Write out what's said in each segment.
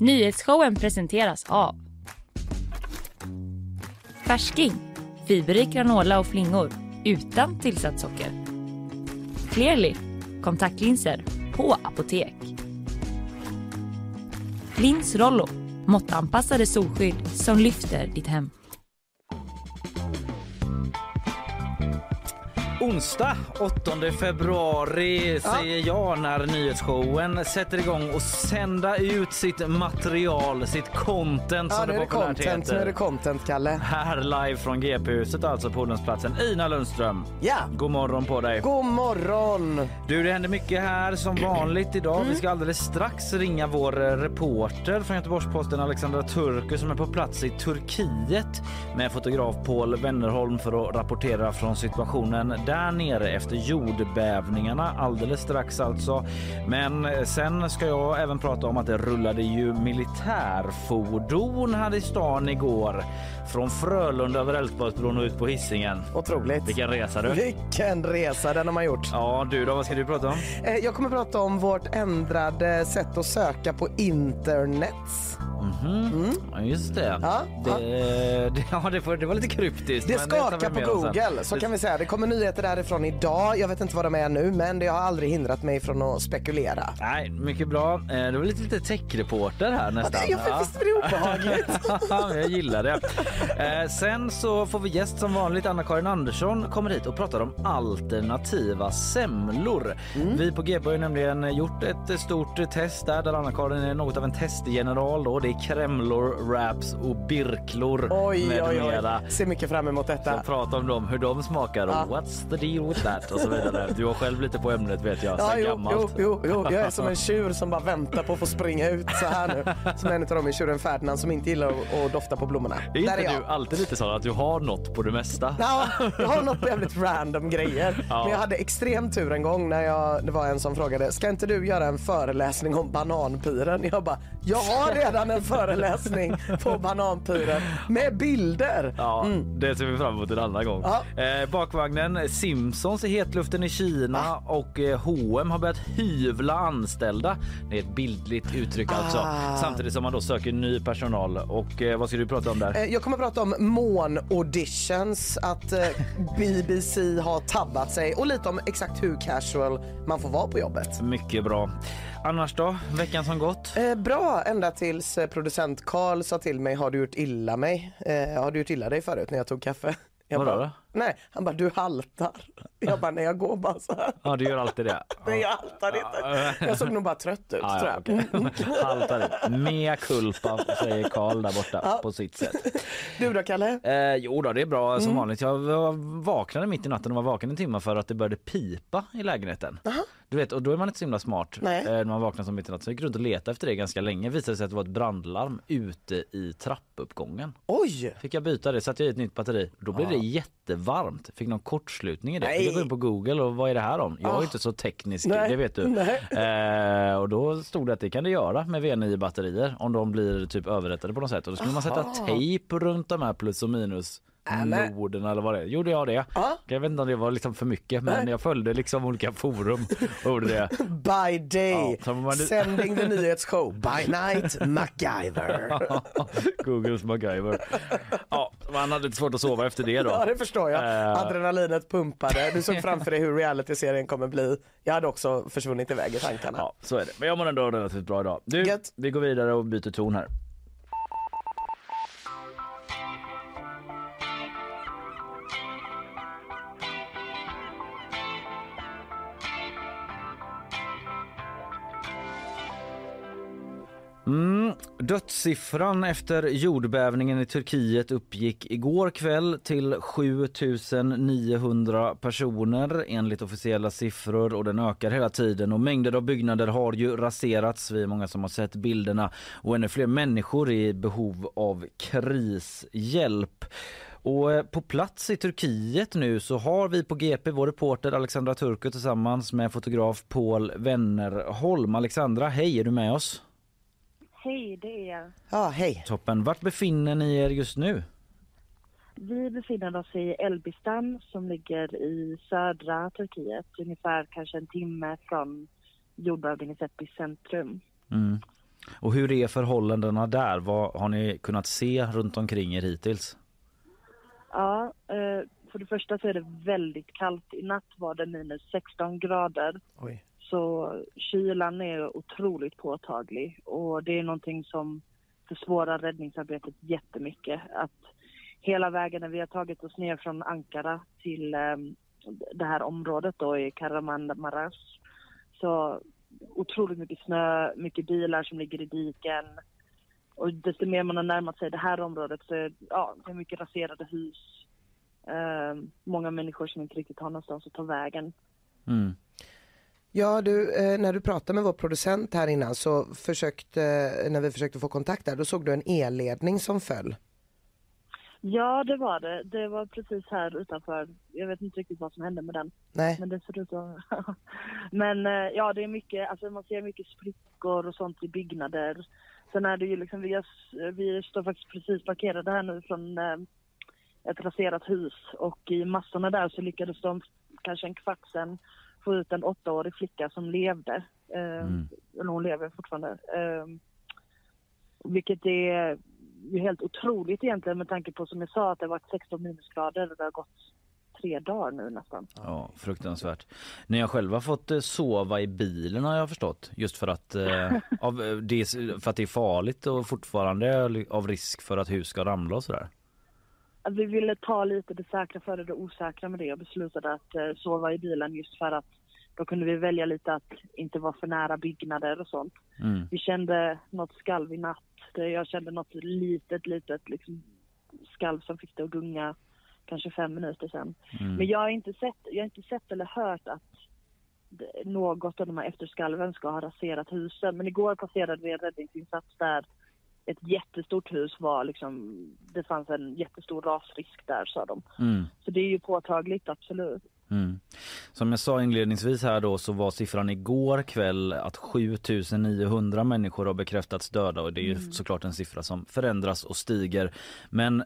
Nyhetsshowen presenteras av Färsking, fiberrik granola och flingor utan tillsatt socker. Clearly, kontaktlinser på apotek. Lins Rollo, måttanpassade solskydd som lyfter ditt hem. Onsdag 8 februari säger jag när nyhetsshowen sätter igång och sända ut sitt material, sitt content Ja, som nu är det populärt content, nu är det heter. content, Kalle. Här live från GP-huset alltså på Odensplatsen. Ina Lundström, Ja, god morgon på dig. god morgon! Du, det händer mycket här som vanligt idag. Mm. Vi ska alldeles strax ringa vår eh, reporter från Göteborgs-Posten Alexandra Turku som är på plats i Turkiet med fotograf Paul Wennerholm för att rapportera från situationen där nere efter jordbävningarna alldeles strax alltså. Men sen ska jag även prata om att det rullade ju militärfordon här i stan igår från Frölunda över Älvsborgsbron och ut på Hisingen. Otroligt. Vilken resa du! Vilken resa den har man gjort. Ja du då, vad ska du prata om? Eh, Jag kommer prata om vårt ändrade sätt att söka på internet. Ja, just det. Ja, det, det, ja, det, var, det var lite kryptiskt. Det skakar på. Google, så kan vi säga. Det kommer nyheter därifrån idag. Jag vet inte vad de är nu, men det har aldrig hindrat mig från att spekulera. Nej, mycket bra. Eh, Det var lite, lite techreporter här Ja, nästan. det, jag, visst blir det obehagligt? Ja, jag gillar det. Eh, sen så får vi gäst som vanligt. Anna-Karin Andersson kommer hit och pratar om alternativa semlor. Mm. Vi på GB har nämligen gjort ett stort test där, där Anna-Karin är något av en testgeneral. Då. Det är kremlor, wraps och birklor Oj, med oj, mera. oj. Ser mycket fram emot detta. Jag pratar om dem, hur de smakar och Ja. what's the deal with that och så vidare. Du har själv lite på ämnet vet jag, Ja, sen jo, gammalt. jo, jo, jag är som en tjur som bara väntar på att få springa ut så här nu. Som en av dem i tjuren Ferdinand som inte gillar att, dofta på blommorna. Är inte är du alltid lite så att du har något på det mesta? Ja, jag har något jävligt random grejer. Ja. Men jag hade extrem tur en gång när jag, det var en som frågade, ska inte du göra en föreläsning om bananpiren? Jag bara, jag har redan en föreläsning på bananpiren med bilder. Ja, det ser vi fram emot en annan gång. Mm. Ja. Eh, bakvagnen, Simpsons i hetluften i Kina och eh, H&M har börjat hyvla anställda. Det är ett bildligt uttryck alltså. Ah. Samtidigt som man då söker ny personal. Och eh, vad ska du prata om där? Eh, Jag kommer att prata om mån-auditions, att eh, BBC har tabbat sig och lite om exakt hur casual man får vara på jobbet. Mycket bra. Annars då? Veckan som gått? Bra, ända tills producent Karl sa till mig, har du gjort illa mig? Eh, har du gjort illa dig förut när jag tog kaffe? Jag Vadå bara, då? Nej, han bara, du haltar. Jag bara, nej jag går bara så här. Ja, du gör alltid det. Nej, jag haltar inte. Jag såg nog bara trött ut Ja, tror ja, jag. okej. Haltar. Mea culpa säger Karl där borta på sitt sätt. Du då Kalle? Eh, jo då, det är bra som vanligt. Jag vaknade mitt i natten och var vaken en timme för att det började pipa i lägenheten. Du vet, och då är man inte så himla smart Nej. eh, när man vaknar som mitt i natten. Så jag gick runt och letade efter det ganska länge. Visade sig att det var ett brandlarm ute i trappuppgången. Oj! Fick jag byta det, satte jag i ett nytt batteri. Då blev det jättevarmt. Fick någon kortslutning i det. Fick jag gå in på Google och vad är det här om? Jag är inte så teknisk, Nej, det vet du. nej. Eh, och då stod det att det kan det göra med V9 batterier om de blir typ överrättade på något sätt. Och då skulle man sätta tejp runt de här plus och minus Nämen. Norden eller vad det är. Gjorde jag det? Ja. Jag vet inte om det var liksom för mycket men Nej. jag följde liksom olika forum och gjorde det. By day, Ja, man- sending the nyhetsshow. By night, MacGyver. Googles MacGyver. Ja, man hade lite svårt att sova efter det då. Ja, det förstår jag. Eh. Adrenalinet pumpade. Du såg framför dig hur realityserien kommer bli. Jag hade också försvunnit iväg i tankarna. Ja, så är det. Men jag mår ändå relativt bra idag. Du, Gött. vi går vidare och byter ton här. Mm. Dödssiffran efter jordbävningen i Turkiet uppgick igår kväll till 7900 personer enligt officiella siffror och den ökar hela tiden och mängder av byggnader har ju raserats. Vi är många som har sett bilderna och ännu fler människor är i behov av krishjälp. Och eh, på plats i Turkiet nu så har vi på GP vår reporter Alexandra Turku tillsammans med fotograf Paul Wennerholm. Alexandra, hej, är du med oss? Hej, det är jag. Ja, hej. Toppen. Vart befinner ni er just nu? Vi befinner oss i Elbistan som ligger i södra Turkiet, ungefär kanske en timme från jordbävningens epicentrum. Mm. Och hur är förhållandena där? Vad har ni kunnat se runt omkring er hittills? Ja, eh, för det första så är det väldigt kallt. I natt var det minus 16 grader. Oj. Så kylan är otroligt påtaglig och det är någonting som försvårar räddningsarbetet jättemycket. Att hela vägen när vi har tagit oss ner från Ankara till eh, det här området då i Karamanmaraş så otroligt mycket snö, mycket bilar som ligger i diken. Och desto mer man har närmat sig det här området så ja, det är mycket raserade hus. Eh, många människor som inte riktigt har någonstans att ta vägen. Mm. Ja, du, eh, när du pratade med vår producent här innan så försökte, när vi försökte få kontakt där, då såg du en elledning som föll. Ja, det var det. Det var precis här utanför. Jag vet inte riktigt vad som hände med den. Nej. Men det ser ut att... Men eh, ja, det är mycket, alltså man ser mycket sprickor och sånt i byggnader. Sen är det ju liksom, vi, har, vi står faktiskt precis parkerade här nu från eh, ett raserat hus och i massorna där så lyckades de kanske en kvart sen få ut en åttaårig flicka som levde. Eh, Mm. Hon lever fortfarande. Eh, vilket är ju helt otroligt egentligen med tanke på som jag sa att det har varit 16 minusgrader och det har gått tre dagar nu nästan. Ja, fruktansvärt. Ni har själva fått eh, sova i bilen har jag förstått. Just för att, eh, av, eh, det, är- för att det är farligt och fortfarande av risk för att hus ska ramla och sådär. Vi ville ta lite det säkra före det osäkra med det och beslutade att eh, sova i bilen just för att då kunde vi välja lite att inte vara för nära byggnader och sånt. Mm. Vi kände något skalv i natt. Jag kände något litet, litet liksom skalv som fick det att gunga kanske fem minuter sedan. Mm. Men jag har inte sett, jag har inte sett eller hört att något av de här efterskalven ska ha raserat husen. Men igår passerade vi en räddningsinsats där ett jättestort hus var liksom, det fanns en jättestor rasrisk där sa de. Mm. Så det är ju påtagligt, absolut. Mm. Som jag sa inledningsvis här då så var siffran igår kväll att 7900 människor har bekräftats döda och det är ju såklart en siffra som förändras och stiger. Men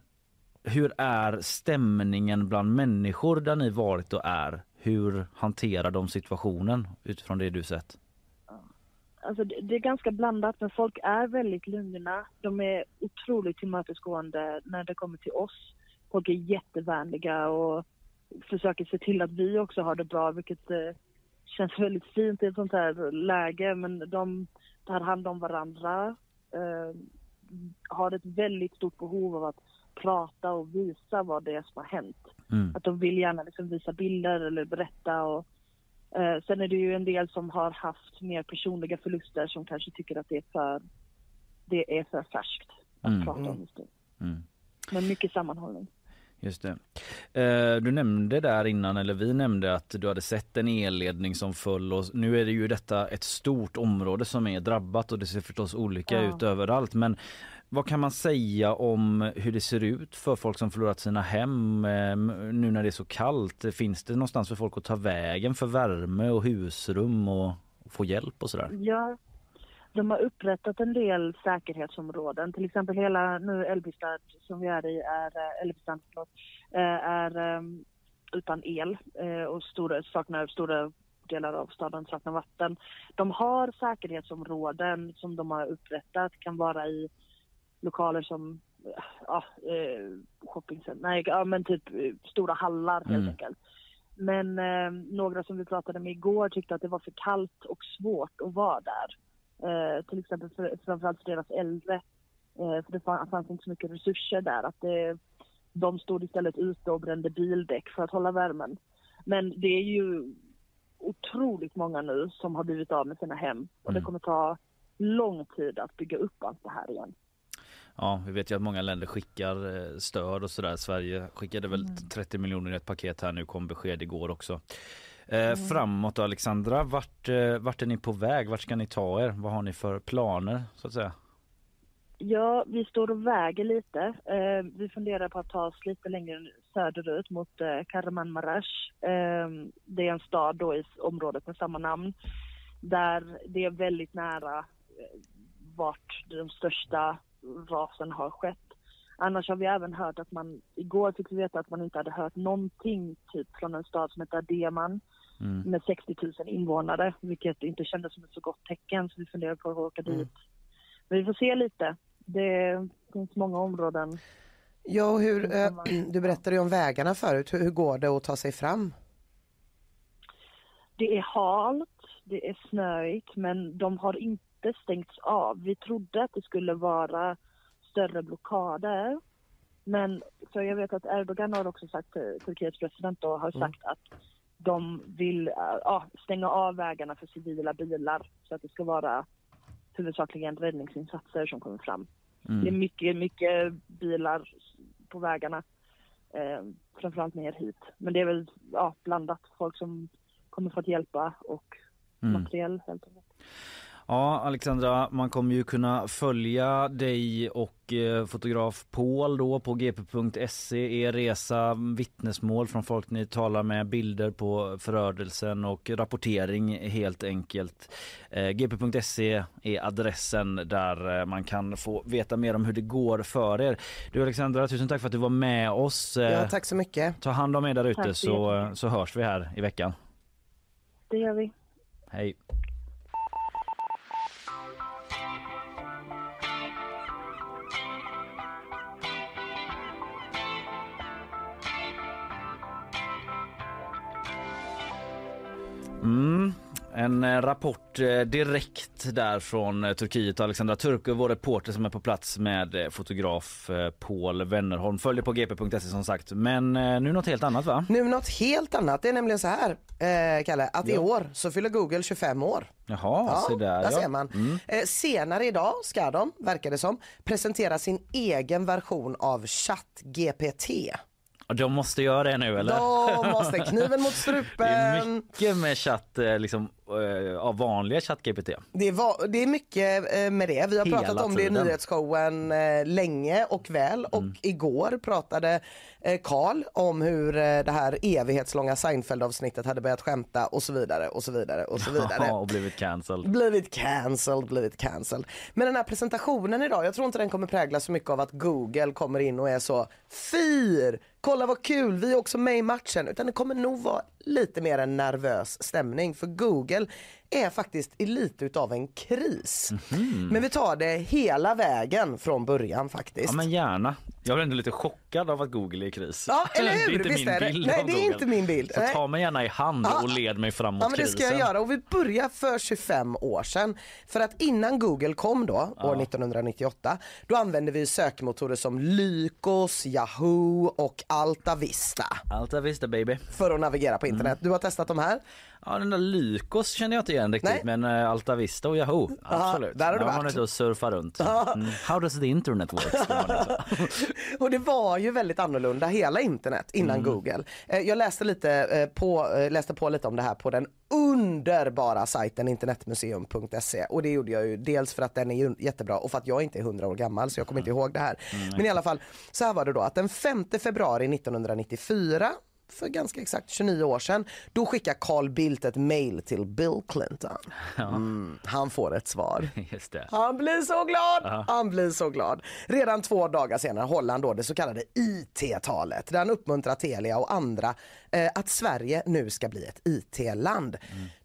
hur är stämningen bland människor där ni varit och är? Hur hanterar de situationen utifrån det du sett? Alltså det, det är ganska blandat men folk är väldigt lugna. De är otroligt tillmötesgående när det kommer till oss. Folk är jättevänliga och försöker se till att vi också har det bra vilket eh, känns väldigt fint i ett sånt här läge. Men de tar hand om varandra. Eh, har ett väldigt stort behov av att prata och visa vad det är som har hänt. Mm. Att de vill gärna liksom visa bilder eller berätta. Och, eh, sen är det ju en del som har haft mer personliga förluster som kanske tycker att det är för, det är för färskt att Mm. prata om just det. Mm. Men mycket sammanhållning. Just det. Eh, Du nämnde där innan, eller vi nämnde att du hade sett en elledning som föll och nu är det ju detta ett stort område som är drabbat och det ser förstås olika Ja. ut överallt. Men vad kan man säga om hur det ser ut för folk som förlorat sina hem eh, nu när det är så kallt? Finns det någonstans för folk att ta vägen för värme och husrum och få hjälp och sådär? Ja, de har upprättat en del säkerhetsområden. Till exempel hela nu Elbystad som vi är i är, eh, Elbystad, förlåt, eh, är eh, utan el eh, och stora, saknar stora delar av staden saknar vatten. De har säkerhetsområden som de har upprättat, kan vara i lokaler som ja, shoppingcenter, nej, ja, men typ stora hallar helt Mm. enkelt. Men eh, några som vi pratade med igår tyckte att det var för kallt och svårt att vara där. Eh, till exempel för, framförallt för deras äldre. Eh, för det fann- fanns inte så mycket resurser där. Att det, de stod istället ute och brände bildäck för att hålla värmen. Men det är ju otroligt många nu som har blivit av med sina hem. Och det Mm. kommer ta lång tid att bygga upp allt det här igen. Ja, vi vet ju att många länder skickar eh, stöd och sådär. Sverige skickade väl 30 miljoner i ett paket här nu, kom besked igår också. Eh, Framåt då, Alexandra, vart, eh, vart är ni på väg? Vart ska ni ta er? Vad har ni för planer så att säga? Ja, vi står och väger lite. Eh, vi funderar på att ta oss lite längre söderut mot eh, Kahramanmaraş. Eh, det är en stad då i området med samma namn. Där det är väldigt nära vart de största rasen har skett. Annars har vi även hört att man, igår fick vi veta att man inte hade hört någonting typ från en stad som heter Ademan Mm. med 60 000 invånare, vilket inte kändes som ett så gott tecken så vi funderar på att åka dit vi får se lite. Det finns många områden. Ja, och hur, eh, du berättade ju om vägarna förut. Hur, hur går det att ta sig fram? Det är halt, det är snöigt, men de har inte stängts av. Vi trodde att det skulle vara större blockader. Men för jag vet att Erdogan har också sagt, Turkiets president då, har sagt att de vill eh, ja, stänga av vägarna för civila bilar så att det ska vara huvudsakligen räddningsinsatser som kommer fram. Det är mycket, mycket bilar på vägarna. Eh, framförallt ner hit. Men det är väl ja, blandat. Folk som kommer för att hjälpa och materiell helt enkelt. Ja, Alexandra, man kommer ju kunna följa dig och eh, fotograf Paul då på gp.se, er resa, vittnesmål från folk ni talar med, bilder på förödelsen och rapportering helt enkelt. Eh, gp.se är adressen där eh, man kan få veta mer om hur det går för er. Du Alexandra, tusen tack för att du var med oss. Ja, tack så mycket. Ta hand om er där ute så så hörs vi här i veckan. Det gör vi. Hej! Mm. En eh, rapport eh, direkt där från eh, Turkiet. Alexandra Turku, vår reporter som är på plats med fotograf Paul Wennerholm. Följer på gp.se som sagt. Men nu något helt annat va? Nu något helt annat. Det är nämligen så här, eh, Kalle, att i år så fyller Google 25 år. Jaha, se där, ja. ser man. Eh, senare idag ska de, verkar det som, presentera sin egen version av ChatGPT. De måste göra det nu eller? De måste kniven mot Det är strupen. mycket med chatt, eh, liksom, av vanliga ChatGPT. Det, var, det är mycket eh, med det. Vi har Hela pratat om det i tiden. nyhetsshowen eh, länge och väl och Mm. igår pratade eh, Karl om hur eh, det här evighetslånga Seinfeld-avsnittet hade börjat skämta och så vidare och så vidare och så vidare. och blivit cancelled. Blivit cancelled, blivit cancelled. Men den här presentationen idag, jag tror inte den kommer präglas så mycket av att Google kommer in och är så Fir! Kolla vad kul, vi är också med i matchen. Utan det kommer nog vara lite mer en nervös stämning. För Google är faktiskt i lite utav en kris. Men vi tar det hela vägen från början faktiskt. Ja men gärna. Jag blir ändå lite chockad av att Google är i kris. Ja, eller Det är hur? inte Visst min är bild Nej, av det är Google. inte min bild. Så Nej. ta mig gärna i hand och led mig framåt Ja men det krisen. ska jag göra och vi börjar för 25 år sedan. För att innan Google kom då, år 1998, då använde vi sökmotorer som Lycos, Yahoo och Alta Vista Allt jag visste baby. för att navigera på internet. Du har testat de här? Ja den där Lykos känner jag inte igen riktigt Nej. men uh, Alta Vista och Yahoo absolut. där har du varit. och surfar runt. Mm. How does the internet work? liksom. Och det var ju väldigt annorlunda hela internet innan Google. Eh, Jag läste lite eh, på, eh, läste på lite om det här på den underbara sajten internetmuseum.se och det gjorde jag ju dels för att den är jättebra och för att jag inte är 100 år gammal så jag kommer inte ihåg det här. Men i alla fall så här var det då att den 5 februari 1994 för ganska exakt 29 år sedan, då skickar Carl Bildt ett mail till Bill Clinton. Mm, han får ett svar. Han blir så glad! Han blir så glad. Redan två dagar senare håller han då det så kallade IT-talet där han uppmuntrar Telia och andra eh, att Sverige nu ska bli ett IT-land.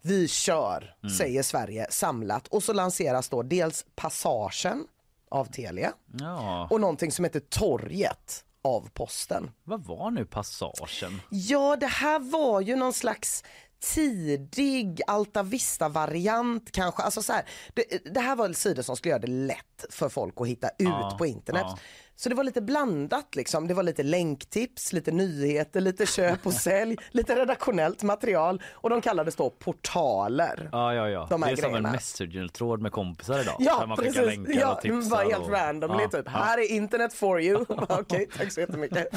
Vi kör, säger Sverige samlat och så lanseras då dels Passagen av Telia Ja, och någonting som heter Torget av Posten. vad var nu passagen? Ja, det här var ju någon slags tidig Alta Vista-variant kanske. Alltså så här, det, det här var sidor som skulle göra det lätt för folk att hitta ut Ja, på internet. ja. Så det var lite blandat liksom. Det var lite länktips, lite nyheter, lite köp och sälj, lite redaktionellt material och de kallades då portaler. Ja, ja, ja. De det är som en grejerna. messenger-tråd med kompisar idag. där Ja, man precis. skickar länkar Ja, och tipsar. bara helt och... randomly Ja, typ. ja. Här är internet for you. Okej, tack så jättemycket.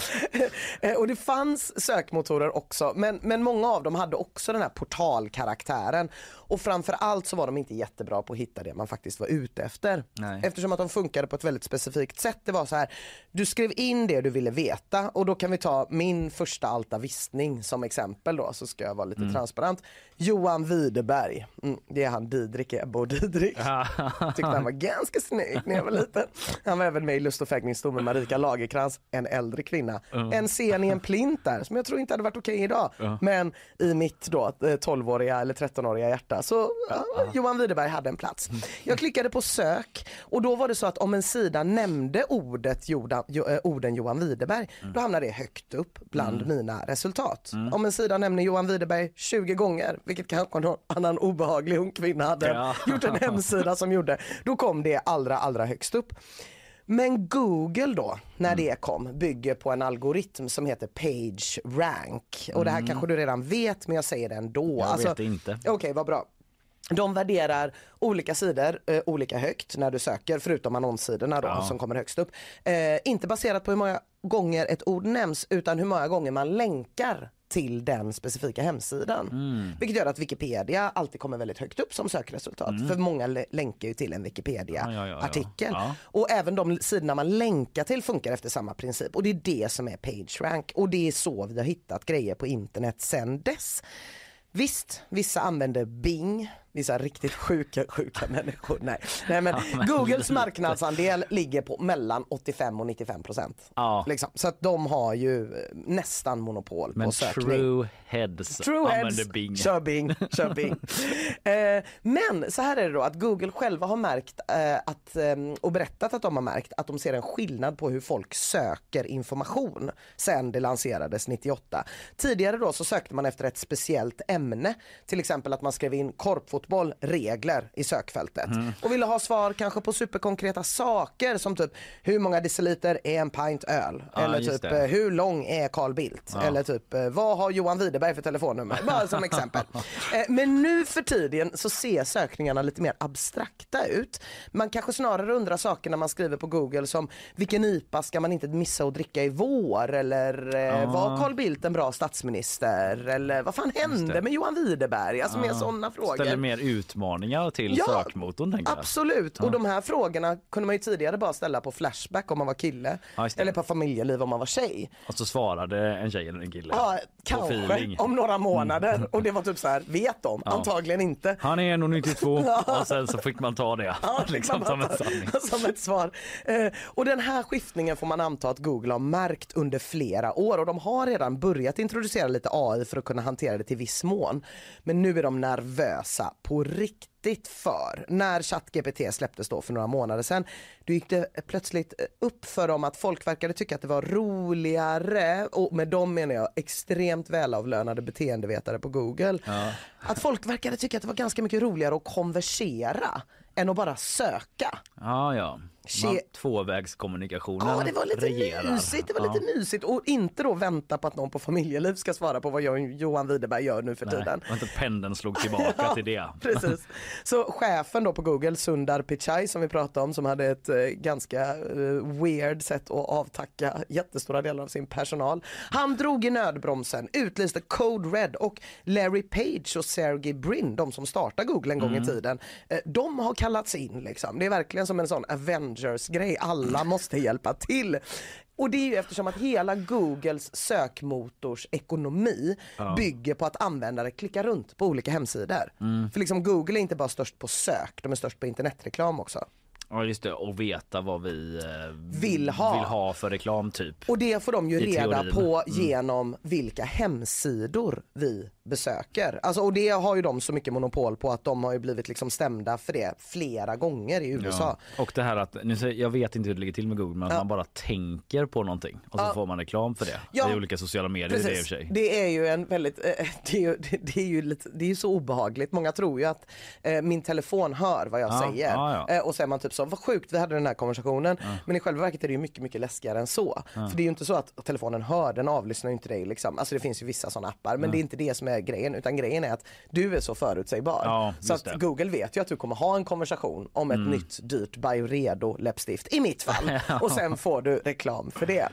Eh, och det fanns sökmotorer också, men, men många av dem hade också den här portalkaraktären. Och framför allt så var de inte jättebra på att hitta det man faktiskt var ute efter. Nej. Eftersom att de funkade på ett väldigt specifikt sätt. Det var så här, Du skrev in det du ville veta och då kan vi ta min första Alta Vistning som exempel då så ska jag vara lite transparent. Johan Widerberg, mm, det är han Didrik Ebbe och Didrik. Tyckte han var ganska snygg när jag var liten. Han var även med i Lust och fäktningsdom med Marika Lagerkrans, en äldre kvinna. En scen i en plint där som jag tror inte hade varit okej idag. Men i mitt då eh, 12-åriga eller 13-åriga hjärta så ja, Johan Widerberg hade en plats. Jag klickade på sök och då var det så att om en sida nämnde ordet Jodan, jo, eh, orden Johan Widerberg då hamnade det högt upp bland mina resultat. Om en sida nämner Johan Widerberg 20 gånger, vilket kanske någon annan obehaglig ung kvinna hade Ja. gjort en hemsida som gjorde, då kom det allra allra högst upp. Men Google då, när det kom, bygger på en algoritm som heter Page Rank. Och det här kanske du redan vet men jag säger det ändå. Jag vet det inte. Okej, vad bra. De värderar olika sidor eh, olika högt när du söker, förutom annonssidorna då, Ja. som kommer högst upp. Eh, inte baserat på hur många gånger ett ord nämns utan hur många gånger man länkar till den specifika hemsidan. Mm. Vilket gör att Wikipedia alltid kommer väldigt högt upp som sökresultat. För många lä- länkar ju till en Mm. Ja, ja. Wikipedia-artikel. Ja. Och även de sidorna man länkar till funkar efter samma princip. Och det är det som är PageRank. Och det är så vi har hittat grejer på internet sen dess. Visst, vissa använder Bing, vissa riktigt sjuka, sjuka människor. Nej, Nej men Googles marknadsandel ligger på mellan 85 och 95 procent. Ja. Liksom. Så att de har ju eh, nästan monopol Men på sökning. true heads True heads, använder Bing. kör Bing, kör Bing. eh, men så här är det då att Google själva har märkt eh, att, eh, och berättat att de har märkt att de ser en skillnad på hur folk söker information sen det lanserades 98. Tidigare då så sökte man efter ett speciellt ämne, till exempel att man skrev in korpfotboll, regler i sökfältet Mm. och ville ha svar kanske på superkonkreta saker som typ hur många deciliter är en pint öl? Ja, Eller typ det. eh, hur lång är Carl Bildt? Eller typ eh, vad har Johan Widerberg för telefonnummer? Bara som exempel. Eh, Men nu för tiden så ser sökningarna lite mer abstrakta ut. Man kanske snarare undrar saker när man skriver på Google som vilken IPA ska man inte missa att dricka i vår? Eller eh, var Carl Bildt en bra statsminister? Eller vad fan hände med Johan Widerberg? Alltså mer sådana frågor. Mer utmaningar till Ja, sökmotorn tänker jag. Absolut, och de här frågorna kunde man ju tidigare bara ställa på Flashback om man var kille. Ja, eller på familjeliv om man var tjej. Och så svarade en tjej eller en kille. Ja, kanske om några månader. Och det var typ så här, vet de? Antagligen inte. Han är 1,92 och sen så fick man ta det Ja, liksom som en som ett svar. Eh, och den här skiftningen får man anta att Google har märkt under flera år och de har redan börjat introducera lite AI för att kunna hantera det till viss mån. Men nu är de nervösa på riktigt för när ChatGPT släpptes då för några månader sedan. Då gick det plötsligt upp för dem att folk verkade tycka att det var roligare och med dem menar jag extremt välavlönade beteendevetare på Google. Att folk verkade tycka att det var ganska mycket roligare att konversera än att bara söka. Ja, ja. Man, tvåvägskommunikationen Ja, det var lite regerar. mysigt. Det var ja. lite mysigt och inte då vänta på att någon på familjeliv ska svara på vad jag, Johan Widerberg gör nu för Nej, tiden. var inte pendeln slog tillbaka till det. Precis. Så chefen då på Google, Sundar Pichai som vi pratade om, som hade ett eh, ganska eh, weird sätt att avtacka jättestora delar av sin personal. Han drog i nödbromsen, utlyste Code Red och Larry Page och Sergey Brin, de som startade Google en gång i tiden, eh, de har kallats in liksom. Det är verkligen som en sån Avengers-grej, alla måste hjälpa till. Och det är ju eftersom att hela Googles sökmotors ekonomi bygger på att användare klickar runt på olika hemsidor. För liksom Google är inte bara störst på sök, de är störst på internetreklam också. Ja just det, och veta vad vi eh, Vill ha. vill ha för reklam typ. Och det får de ju reda teorin. på genom vilka hemsidor vi besöker. Alltså, och det har ju de så mycket monopol på att de har ju blivit liksom stämda för det flera gånger i USA. Ja. Och det här att, nu säger, jag vet inte hur det ligger till med Google men att Ja. man bara tänker på någonting och så Ja. får man reklam för det. Ja. I olika sociala medier är det i och för sig. Det är ju en väldigt, eh, det är ju, det, är ju lite, det är ju så obehagligt. Många tror ju att eh, min telefon hör vad jag Ja, säger. Eh, och så är man typ så, vad sjukt vi hade den här konversationen. Men i själva verket är det ju mycket, mycket läskigare än så. För det är ju inte så att telefonen hör, den avlyssnar ju inte dig liksom. Alltså det finns ju vissa sådana appar. Men det är inte det som är grejen. Utan grejen är att du är så förutsägbar. Ja, så att det. Google vet ju att du kommer ha en konversation om ett nytt dyrt Byredo läppstift. I mitt fall. Och sen får du reklam för det.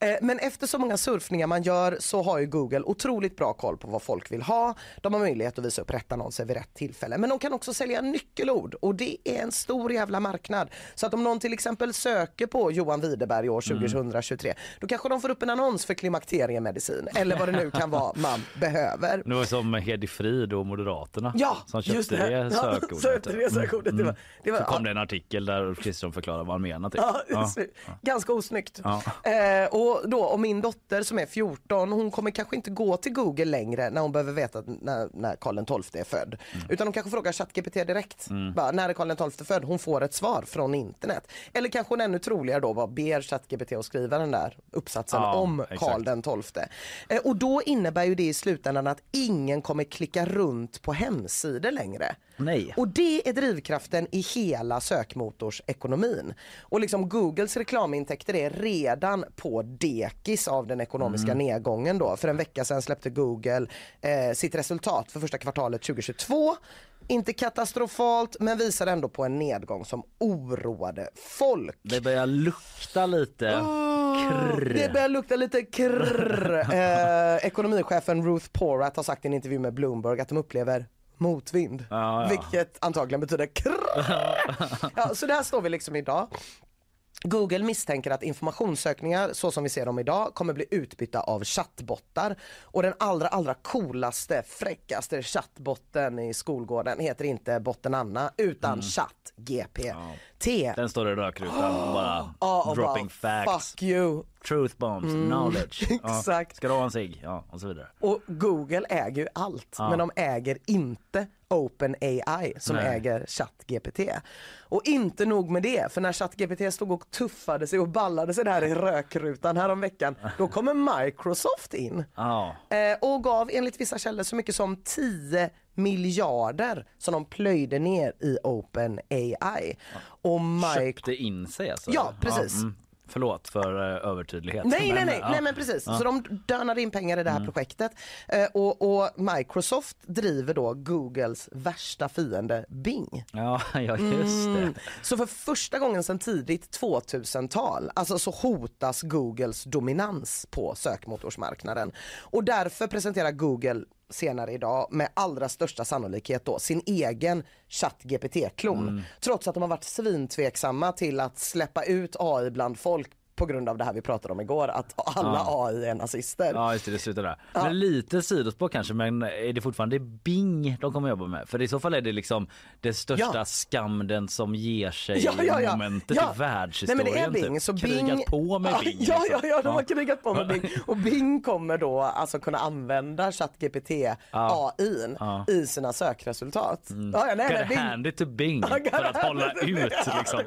Eh, men efter så många surfningar man gör så har ju Google otroligt bra koll på vad folk vill ha. De har möjlighet att visa upp rätt annonser vid rätt tillfälle. Men de kan också sälja nyckelord och det är en stor jävla marknad. Så att om någon till exempel söker på Johan Widerberg år 2023 då kanske de får upp en annons för klimakteriemedicin eller vad det nu kan vara man behöver. Det var som Hedi Frid och Moderaterna Ja, som köpte just det, det. Ja, sökordet. sökte det sökordet. Det var- det var- Så kom ja. det en artikel där Ulf Kristersson förklarade vad han menade. Typ. Ja, så- Ganska osnyggt. Ja. Eh, och då om min dotter som är 14, hon kommer kanske inte gå till Google längre när hon behöver veta när, när Karl XII är född. Mm. Utan hon kanske frågar ChatGPT direkt. Bara, när är Karl XII född? Hon får ett svar från internet. Eller kanske hon ännu troligare då bara ber ChatGPT att skriva den där uppsatsen Ja, om. Karl XII. Eh, och då innebär ju det i slutändan att ingen kommer klicka runt på hemsidor längre. Nej. Och det är drivkraften i hela sökmotorsekonomin. Och liksom Googles reklamintäkter är redan på dekis av den ekonomiska nedgången då. För en vecka sedan släppte Google eh, sitt resultat för första kvartalet 2022. Inte katastrofalt men visar ändå på en nedgång som oroade folk. Det börjar lukta lite krr. Det börjar lukta lite krrr. Eh, ekonomichefen Ruth Porat har sagt i en intervju med Bloomberg att de upplever motvind. Ja, ja. Vilket antagligen betyder krrr. ja, så där står vi liksom idag. Google misstänker att informationssökningar så som vi ser dem idag kommer bli utbytta av chattbottar. Och den allra allra coolaste, fräckaste chattbotten i skolgården heter inte botten Anna utan ChatGPT. Den står i rökrutan bara Ja, och dropping bara, facts, Fuck you. truth bombs, knowledge. Ja. exakt. Ska du ha en cigg? Ja, och så vidare. Och Google äger ju allt, men de äger inte OpenAI som Nej. äger ChatGPT. Och inte nog med det, för när ChatGPT stod och tuffade sig och ballade sig där i rökrutan häromveckan, då kommer Microsoft in. Ja. Eh, och gav enligt vissa källor så mycket som 10 miljarder som de plöjde ner i OpenAI. Och Mike... Köpte in sig alltså? Ja, precis. Förlåt för uh, övertydlighet. Nej, nej, nej, ja. Mm. nej men precis. Så de dönade in pengar i det här projektet. Eh, och, och Microsoft driver då Googles värsta fiende Bing. Ja, ja just det. Mm. Så för första gången sedan tidigt 2000-tal, alltså så hotas Googles dominans på sökmotorsmarknaden. Och därför presenterar Google senare idag med allra största sannolikhet då sin egen ChatGPT-klon. Mm. Trots att de har varit svintveksamma till att släppa ut AI bland folk på grund av det här vi pratade om igår, att alla AI är nazister. Ja just det, det slutar där. Men lite sidospår kanske men är det fortfarande Bing de kommer jobba med? För i så fall är det liksom det största Ja. skam den som ger sig Ja, ja, ja. momentet ja. i Nej, världshistorien. men det är Bing. typ. Så Krigat Bing... på med ja, Bing. Ja, ja, liksom. ja, de har krigat på med Bing. Och Bing kommer då alltså kunna använda ChatGPT AI Ja. i sina sökresultat. Ja, ja, nej, Gotta nej, Bing. hand it to Bing Ja, för att hålla ut liksom.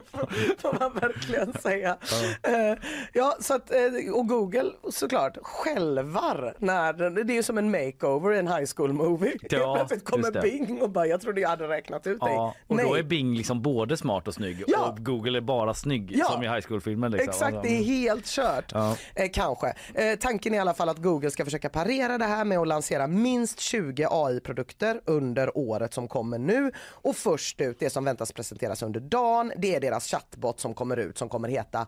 får man verkligen säga. Eh, Ja, så att, eh, och Google såklart självar när, det är ju som en makeover i en high school movie. Ja, plötsligt kommer. Bing och bara, jag trodde jag hade räknat ut dig. Ja, och Nej. då är Bing liksom både smart och snygg Ja. och Google är bara snygg Ja. som i High School-filmen. Liksom. Exakt, Alltså, det är helt kört. Ja. Eh, kanske. Eh, tanken är i alla fall att Google ska försöka parera det här med att lansera minst 20 AI-produkter under året som kommer nu. Och först ut, det som väntas presenteras under dagen, det är deras chatbot som kommer ut som kommer heta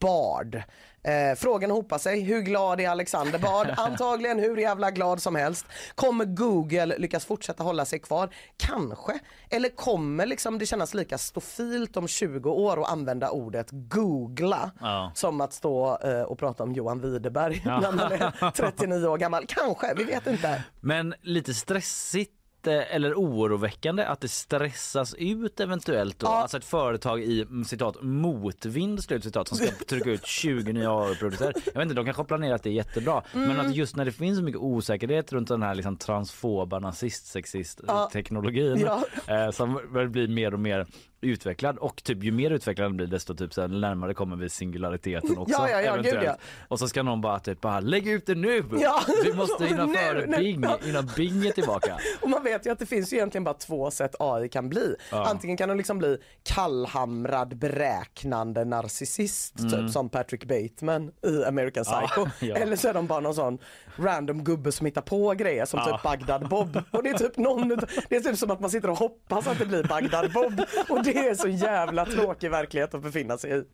Bard. Eh, frågan hopar sig, hur glad är Alexander Bard? Antagligen hur jävla glad som helst. Kommer Google lyckas fortsätta hålla sig kvar? Kanske. Eller kommer liksom det kännas lika stofilt om 20 år och använda ordet googla Ja. som att stå eh, och prata om Johan Widerberg när man är 39 år gammal. Kanske, vi vet inte. Men lite stressigt eh, eller oroväckande att det stressas ut eventuellt då. Ja. Alltså ett företag i mm, citat motvind slut citat som ska trycka ut 20 nya AI-produkter. Jag vet inte, de kanske har planerat det jättebra. Men Mm. att just när det finns så mycket osäkerhet runt den här liksom transfoba nazist-sexist Ja. teknologin Ja. eh, som blir mer och mer utvecklad och typ ju mer utvecklad den blir desto typ så här, närmare kommer vi singulariteten också. Ja, ja, ja, gud, eventuellt. ja. Och så ska någon bara typ bara lägg ut det nu! Ja. Vi måste hinna före. Bing innan Bing är tillbaka. Och man vet ju att det finns ju egentligen bara två sätt AI kan bli. Antingen kan de liksom bli kallhamrad beräknande narcissist typ som Patrick Bateman i American Psycho. Mm. Eller så är de bara någon sån random gubbe som hittar på grejer som typ Bagdad Bob. Och det är typ någon, det är typ som att man sitter och hoppas att det blir Bagdad Bob. Och det det är så jävla tråkig verklighet att befinna sig i.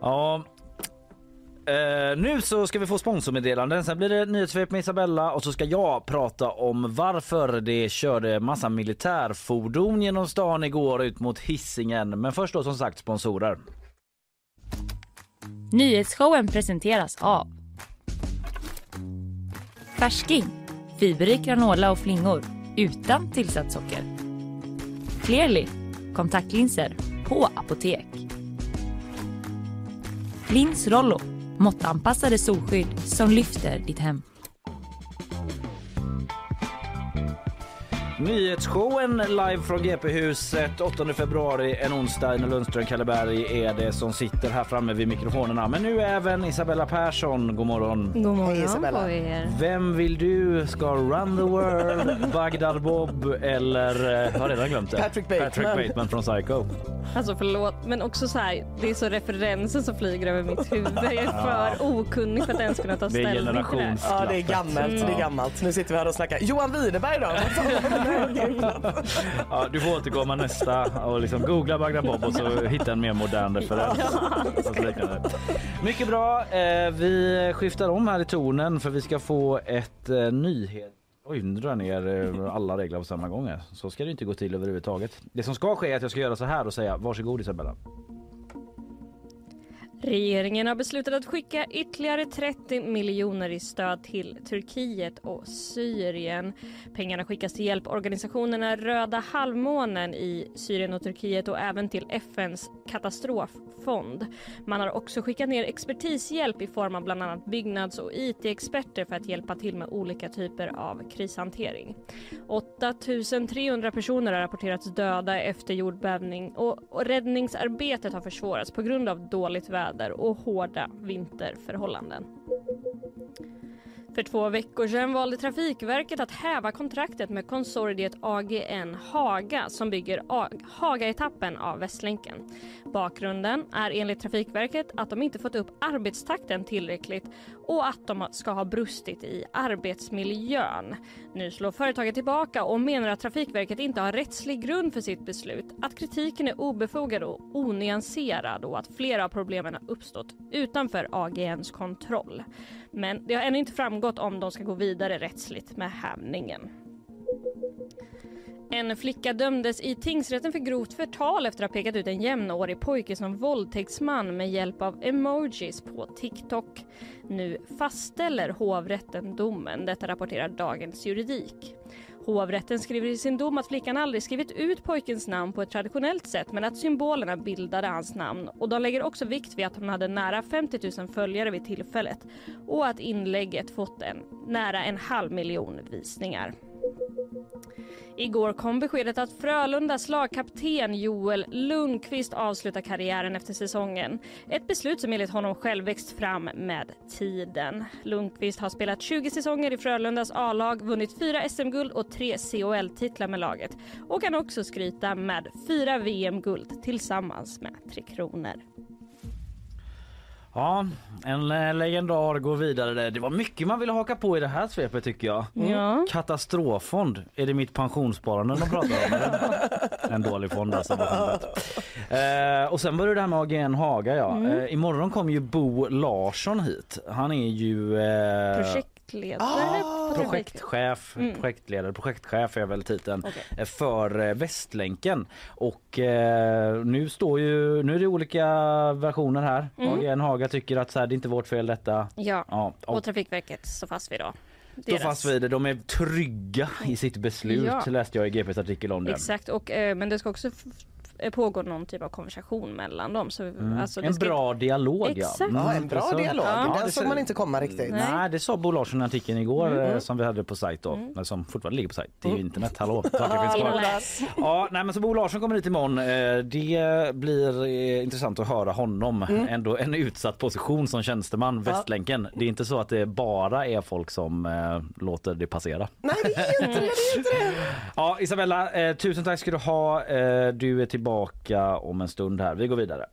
Ja, Eh, nu så ska vi få sponsormeddelanden. Sen blir det nyhetssvep med Isabella och så ska jag prata om varför det körde massa militärfordon genom stan igår ut mot hissingen. Men först då som sagt sponsorer. Nyhetsshowen presenteras av Färsking, fiberrik granola och flingor utan tillsatt socker. Clearly, kontaktlinser på apotek. Lins Rollo, måttanpassade solskydd som lyfter ditt hem. Nyhetsshowen live från GP-huset 8 februari en onsdag. Ina Lundström Kalleberg är det som sitter här framme vid mikrofonerna. Men nu även Isabella Persson. God morgon. God morgon Hej, Isabella. på er. Vem vill du ska run the world? Bagdad Bob eller eh, jag har redan glömt det. Patrick Bateman. Patrick Bateman från Psycho. Alltså förlåt, men också så här, det är så referensen som flyger över mitt huvud. Jag är för okunnig för att ens kunna ta Det är ställning till det. generations- Ja det är gammalt, det är gammalt. Nu sitter vi här och snackar. Johan Widerberg då? Ja, du får återkomma nästa och liksom googla Bagdad Bob och så hitta en mer modern referens. Liknande. Mycket bra. Eh, vi skiftar om här i tonen för vi ska få ett eh, nyhet Oj, nu drar jag ner eh, alla regler på samma gång. Så ska det inte gå till överhuvudtaget. Det som ska ske är att jag ska göra så här och säga varsågod Isabella. Regeringen har beslutat att skicka ytterligare 30 miljoner i stöd till Turkiet och Syrien. Pengarna skickas till hjälporganisationerna Röda halvmånen i Syrien och Turkiet och även till FNs katastroffond. Man har också skickat ner expertishjälp i form av bland annat byggnads och IT-experter för att hjälpa till med olika typer av krishantering. 8 300 personer har rapporterats döda efter jordbävning och, räddningsarbetet har försvårats på grund av dåligt väder och hårda vinterförhållanden. För två veckor sedan valde Trafikverket att häva kontraktet med konsortiet AGN Haga som bygger Haga-etappen av Västlänken. Bakgrunden är enligt Trafikverket att de inte fått upp arbetstakten tillräckligt och att de ska ha brustit i arbetsmiljön. Nu slår företaget tillbaka och menar att Trafikverket inte har rättslig grund för sitt beslut, att kritiken är obefogad och onyanserad och att flera av problemen har uppstått utanför AGNs kontroll. Men det har ännu inte framgått om de ska gå vidare rättsligt med hävningen. En flicka dömdes i tingsrätten för grovt förtal efter att ha pekat ut en jämnårig pojke som våldtäktsman med hjälp av emojis på TikTok. Nu fastställer hovrätten domen, detta rapporterar Dagens Juridik. Hovrätten skriver i sin dom att flickan aldrig skrivit ut pojkens namn på ett traditionellt sätt men att symbolerna bildade hans namn och de lägger också vikt vid att hon hade nära 50 000 följare vid tillfället och att inlägget fått en, nära en halv miljon visningar. Igår kom beskedet att Frölundas lagkapten Joel Lundqvist avslutar karriären efter säsongen. Ett beslut som enligt honom själv växt fram med tiden. Lundqvist har spelat 20 säsonger i Frölundas A-lag, vunnit fyra SM-guld och tre CHL-titlar med laget och kan också skryta med fyra VM-guld tillsammans med Tre Kronor. Ja, en legendar går vidare. där. Det var mycket man ville haka på i det här svepet tycker jag. Ja. Katastroffond, är det mitt pensionssparande de pratar om? en dålig fond alltså. Eh, och sen började det här med AGN Haga ja. Mm. Eh, imorgon kommer ju Bo Larsson hit. Han är ju eh, Projektledare Trafikverket. projektchef, Mm. projektledare, projektchef är väl titeln Okej. eh, för eh, Västlänken. Och eh, nu står ju, nu är det olika versioner här. Mm. AGN Haga tycker att så här, det är inte vårt fel detta. Ja, Ja, och och Trafikverket står fast vid då. står fast vid det. De är trygga i sitt beslut Ja. läste jag i GPs artikel om det. Exakt, och, eh, men det ska också f- f- pågå någon typ av konversation mellan dem. Så, alltså, det En ska bra dialog Exakt. ja. Ja, en bra dialog. Ja, Den såg så- man inte komma riktigt. Nej. Nej det sa Bo Larsson i artikeln igår Mm. eh, som vi hade på sajt då. eller Som fortfarande ligger på sajt. Det är ju internet, hallå. Ja, nej, men så Bo Larsson kommer hit imorgon. Eh, Det blir eh, intressant att höra honom. Ändå en utsatt position som tjänsteman, Västlänken. Det är inte så att det bara är folk som eh, låter det passera. Nej det är inte det, det är inte det. Ja, Isabella, eh, tusen tack ska du ha. Eh, du är tillbaka om en stund här. Vi går vidare.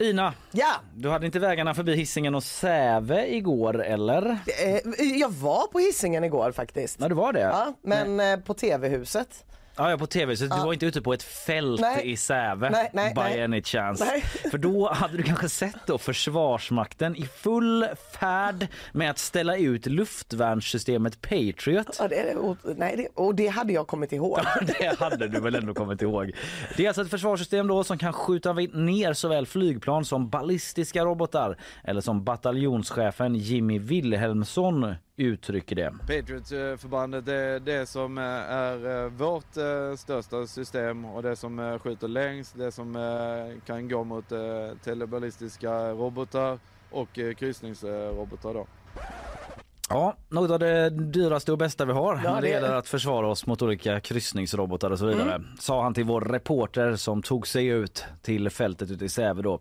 Ina, Ja, du hade inte vägarna förbi hissingen och Säve igår eller? eh, jag var på hissingen igår faktiskt. Ja, du var det? Ja, men eh, på TV-huset. Ja, ja på tv, så du var inte ute på ett fält Nej. i Säve Nej, nej, by nej. any chance. Nej. För då hade du kanske sett då Försvarsmakten i full färd med att ställa ut luftvärnssystemet Patriot. Ja, det, och, nej, det, och det hade jag kommit ihåg. Det hade du väl ändå kommit ihåg. Det är alltså ett försvarssystem då som kan skjuta ner såväl flygplan som ballistiska robotar eller som bataljonschefen Jimmy Wilhelmsson uttrycker det. Patriot-förbandet det är det som eh, är eh, vårt eh, största system och det som skjuter längst, det som kan gå mot teleballistiska robotar och kryssningsrobotar då. Ja, något av det dyraste och bästa vi har Ja, när det gäller att försvara oss mot olika kryssningsrobotar och så vidare. Sa han till vår reporter som tog sig ut till fältet ute i Säve då.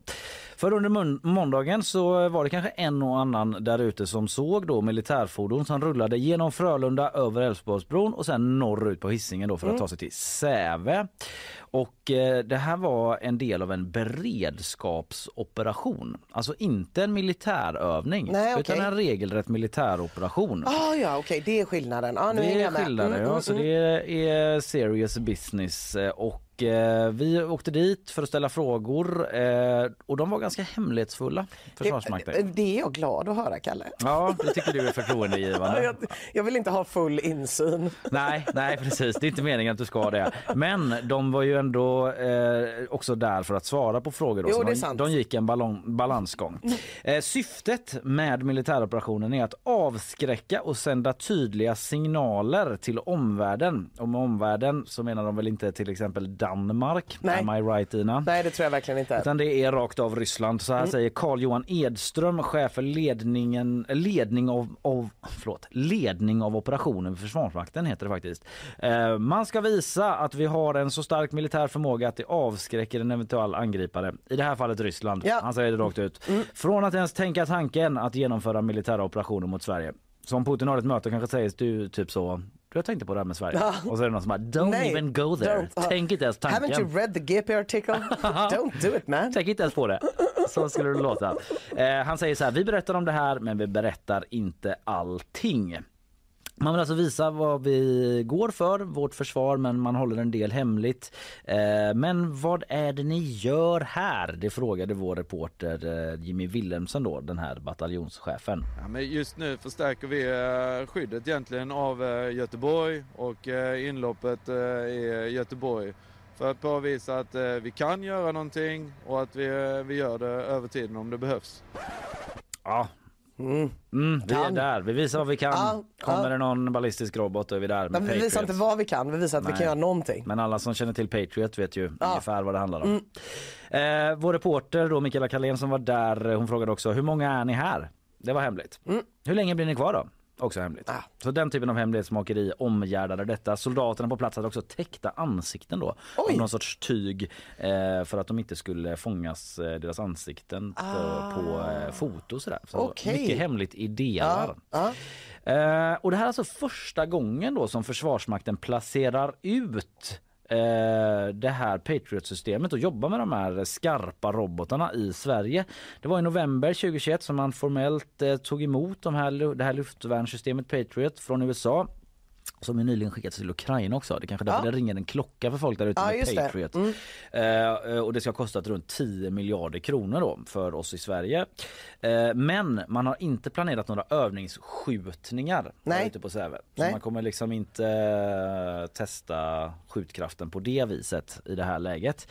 För under måndagen så var det kanske en och annan där ute som såg då militärfordon som rullade genom Frölunda över Älvsborgsbron och sen norrut på Hisingen då för att ta sig till Säve. Och eh, det här var en del av en beredskapsoperation. Alltså inte en militärövning Nej, okej. utan en regelrätt militäroperation. Ah, ja, okej, det är skillnaden. Ah, nu Det är jag med. skillnader, Mm, ja. mm, Så mm. det är serious business. eh, Och eh, vi åkte dit för att ställa frågor eh, och de var ganska hemlighetsfulla, Försvarsmakten. Det, det är jag glad att höra, Kalle. Ja, det tycker du är Ja, förtroendeingivande. Jag, jag vill inte ha full insyn. Nej, nej precis. Det är inte meningen att du ska det. Men de var ju ändå eh, också där för att svara på frågor. Då. Jo, det är de, sant. de gick en ballong, balansgång. Eh, syftet med militäroperationen är att avskräcka och sända tydliga signaler till omvärlden. Och med omvärlden så menar de väl inte till exempel Danmark? Nej. Am I right Ina? Nej, det tror jag verkligen inte. Utan det är rakt av Ryssland. Så här säger Carl Johan Edström, chef för ledningen, ledning, av, av, förlåt, ledning av operationen för Försvarsmakten heter det faktiskt. Eh, man ska visa att vi har en så stark militär förmåga att det avskräcker en eventuell angripare. I det här fallet Ryssland. Ja. Han säger det rakt ut. Från att ens tänka tanken att genomföra militära operationer mot Sverige. Som Putin har ett möte kanske säger du typ så jag tänkte på det här med Sverige. Och så är det någon som bara don't Nej, even go there. don't. Tänk inte ens tanken. Haven't you read the GP article? Don't do it man. Tänk inte ens på det. Så skulle det låta. Eh, han säger så här, vi berättar om det här men vi berättar inte allting. Man vill alltså visa vad vi går för, vårt försvar, men man håller en del hemligt. Eh, men vad är det ni gör här? Det frågade vår reporter eh, Jimmy Wilhelmsen då, den här bataljonschefen. Ja, men just nu förstärker vi eh, skyddet egentligen av Göteborg och inloppet i Göteborg för att påvisa att vi kan göra någonting och att vi, vi gör det över tiden om det behövs. Ja, Mm. mm, vi är där. Vi visar vad vi kan. Ja, Kommer ja. det någon ballistisk robot då är vi där Men vi visar Patriots. inte vad vi kan, vi visar att vi Nej. kan göra någonting. Men alla som känner till Patriot vet ju. Mm. ungefär vad det handlar om. Eh, vår reporter då, Mikaela Kalén som var där, hon frågade också hur många är ni här? Det var hemligt. Hur länge blir ni kvar då? Också hemligt. Ah. Så den typen av hemlighetsmakeri omgärdade detta. Soldaterna på plats hade också täckta ansikten då. Oj. Av någon sorts tyg eh, för att de inte skulle fångas eh, deras ansikten på, Ah. på eh, foto sådär. Så Okej. mycket hemligt i delar. Ja, ja. Eh, och det här är alltså första gången då som Försvarsmakten placerar ut eh, det här Patriot-systemet och jobba med de här skarpa robotarna i Sverige. Det var i november 2021 som man formellt eh, tog emot de här, det här luftvärnssystemet Patriot från USA. Som ju nyligen skickats till Ukraina också. Det är kanske därför Ja. det ringer en klocka för folk där ute Ja, med just det. Patriot. Mm. Eh, och det ska ha kostat runt 10 miljarder kronor då för oss i Sverige. Eh, men man har inte planerat några övningsskjutningar Nej. ute på Säve. Så Nej. man kommer liksom inte eh, testa skjutkraften på det viset i det här läget.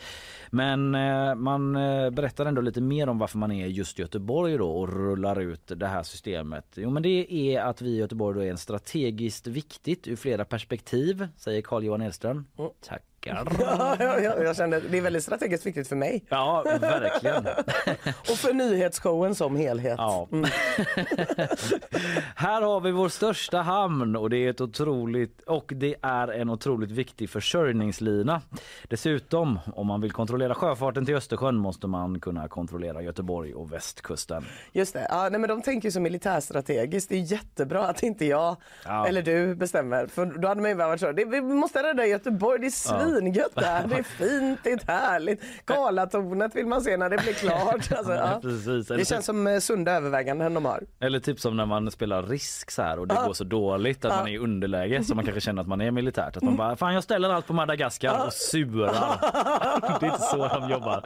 Men eh, man eh, berättar ändå lite mer om varför man är just i Göteborg då och rullar ut det här systemet. Jo men det är att vi i Göteborg är en strategiskt viktigt flera perspektiv, säger Carl Johan Edström. Tackar. Ja, ja, ja, jag kände det är väldigt strategiskt viktigt för mig Ja, verkligen. och för nyhetsshowen som helhet. Ja. Mm. Här har vi vår största hamn och det är ett otroligt och det är en otroligt viktig försörjningslina. Dessutom, om man vill kontrollera sjöfarten till Östersjön måste man kunna kontrollera Göteborg och västkusten. Just det, ja, nej, men de tänker så militärstrategiskt. Det är jättebra att inte jag Ja. eller du bestämmer. För då hade man ju varit så, det, vi måste rädda Göteborg, det är Ja. Svingött där. Det är fint, det är härligt. Karlatornet vill man se när det blir klart. Alltså, ja. Precis. Det känns som eh, sunda överväganden de har. eller typ som när man spelar risk så här och det går så dåligt att man är i underläge så man kanske känner att man är militärt. Att man bara, fan jag ställer allt på Madagaskar och surar. Det är inte så de jobbar.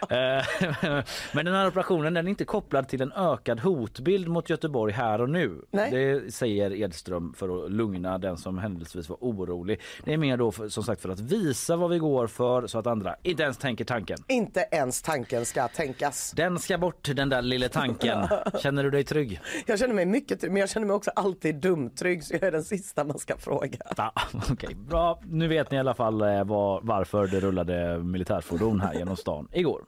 Eh, Men den här operationen den är inte kopplad till en ökad hotbild mot Göteborg här och nu. Nej. Det säger Edström för att lugna den som händelsevis var orolig. Det är mer då för, som sagt för att visa vad vi går för så att andra inte ens tänker tanken. Inte ens tanken ska tänkas. Den ska bort den där lilla tanken. Känner du dig trygg? Jag känner mig mycket trygg, men jag känner mig också alltid dumtrygg så jag är den sista man ska fråga. Ja, Okej, bra. Nu vet ni i alla fall eh, var, varför det rullade militärfordon här genom stan igår.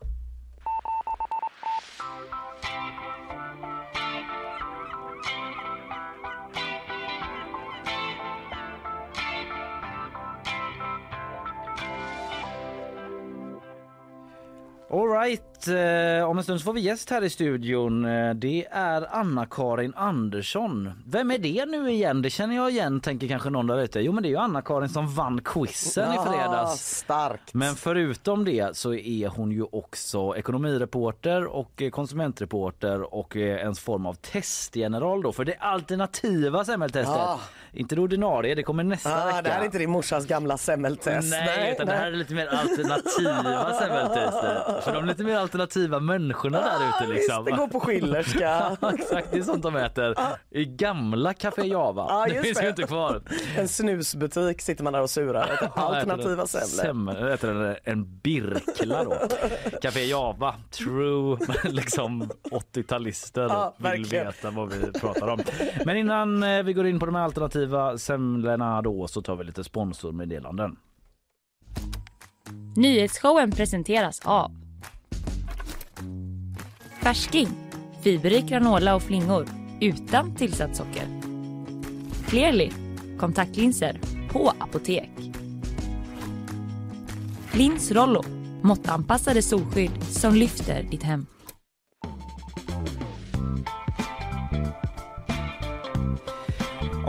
All right. eh, om en stund får vi gäst här i studion. Eh, Det är Anna-Karin Andersson. Vem är det nu igen? Det känner jag igen, tänker kanske någon där ute. Jo, men det är ju Anna-Karin som vann quizen i fredags. starkt. Men förutom det så är hon ju också ekonomireporter och konsumentreporter och eh, en form av testgeneral då för det alternativa semmeltestet. Ah. Inte det ordinarie, det kommer nästa Ah, vecka. det här är inte din morsas gamla semmeltest. Nej, utan det här är lite mer alternativa semmeltester. För de lite mer alternativa människorna där ute Ah, liksom. Visst, det går på Schillerska. Exakt, det är sånt de äter i gamla Café Java. Ja, det finns det. ju inte kvar. En snusbutik sitter man där och surar. Alternativa semlor. Semlor. Äter en, en birkla då. Café Java, true liksom 80-talister Ja, vill verkligen. veta vad vi pratar om. Men innan eh, vi går in på de här alternativa semlorna då så tar vi lite sponsormeddelanden. Nyhetsshowen presenteras av Färsking, fiberrik granola och flingor utan tillsatt socker. Clearly, kontaktlinser på apotek. Lins Rollo, måttanpassade solskydd som lyfter ditt hem.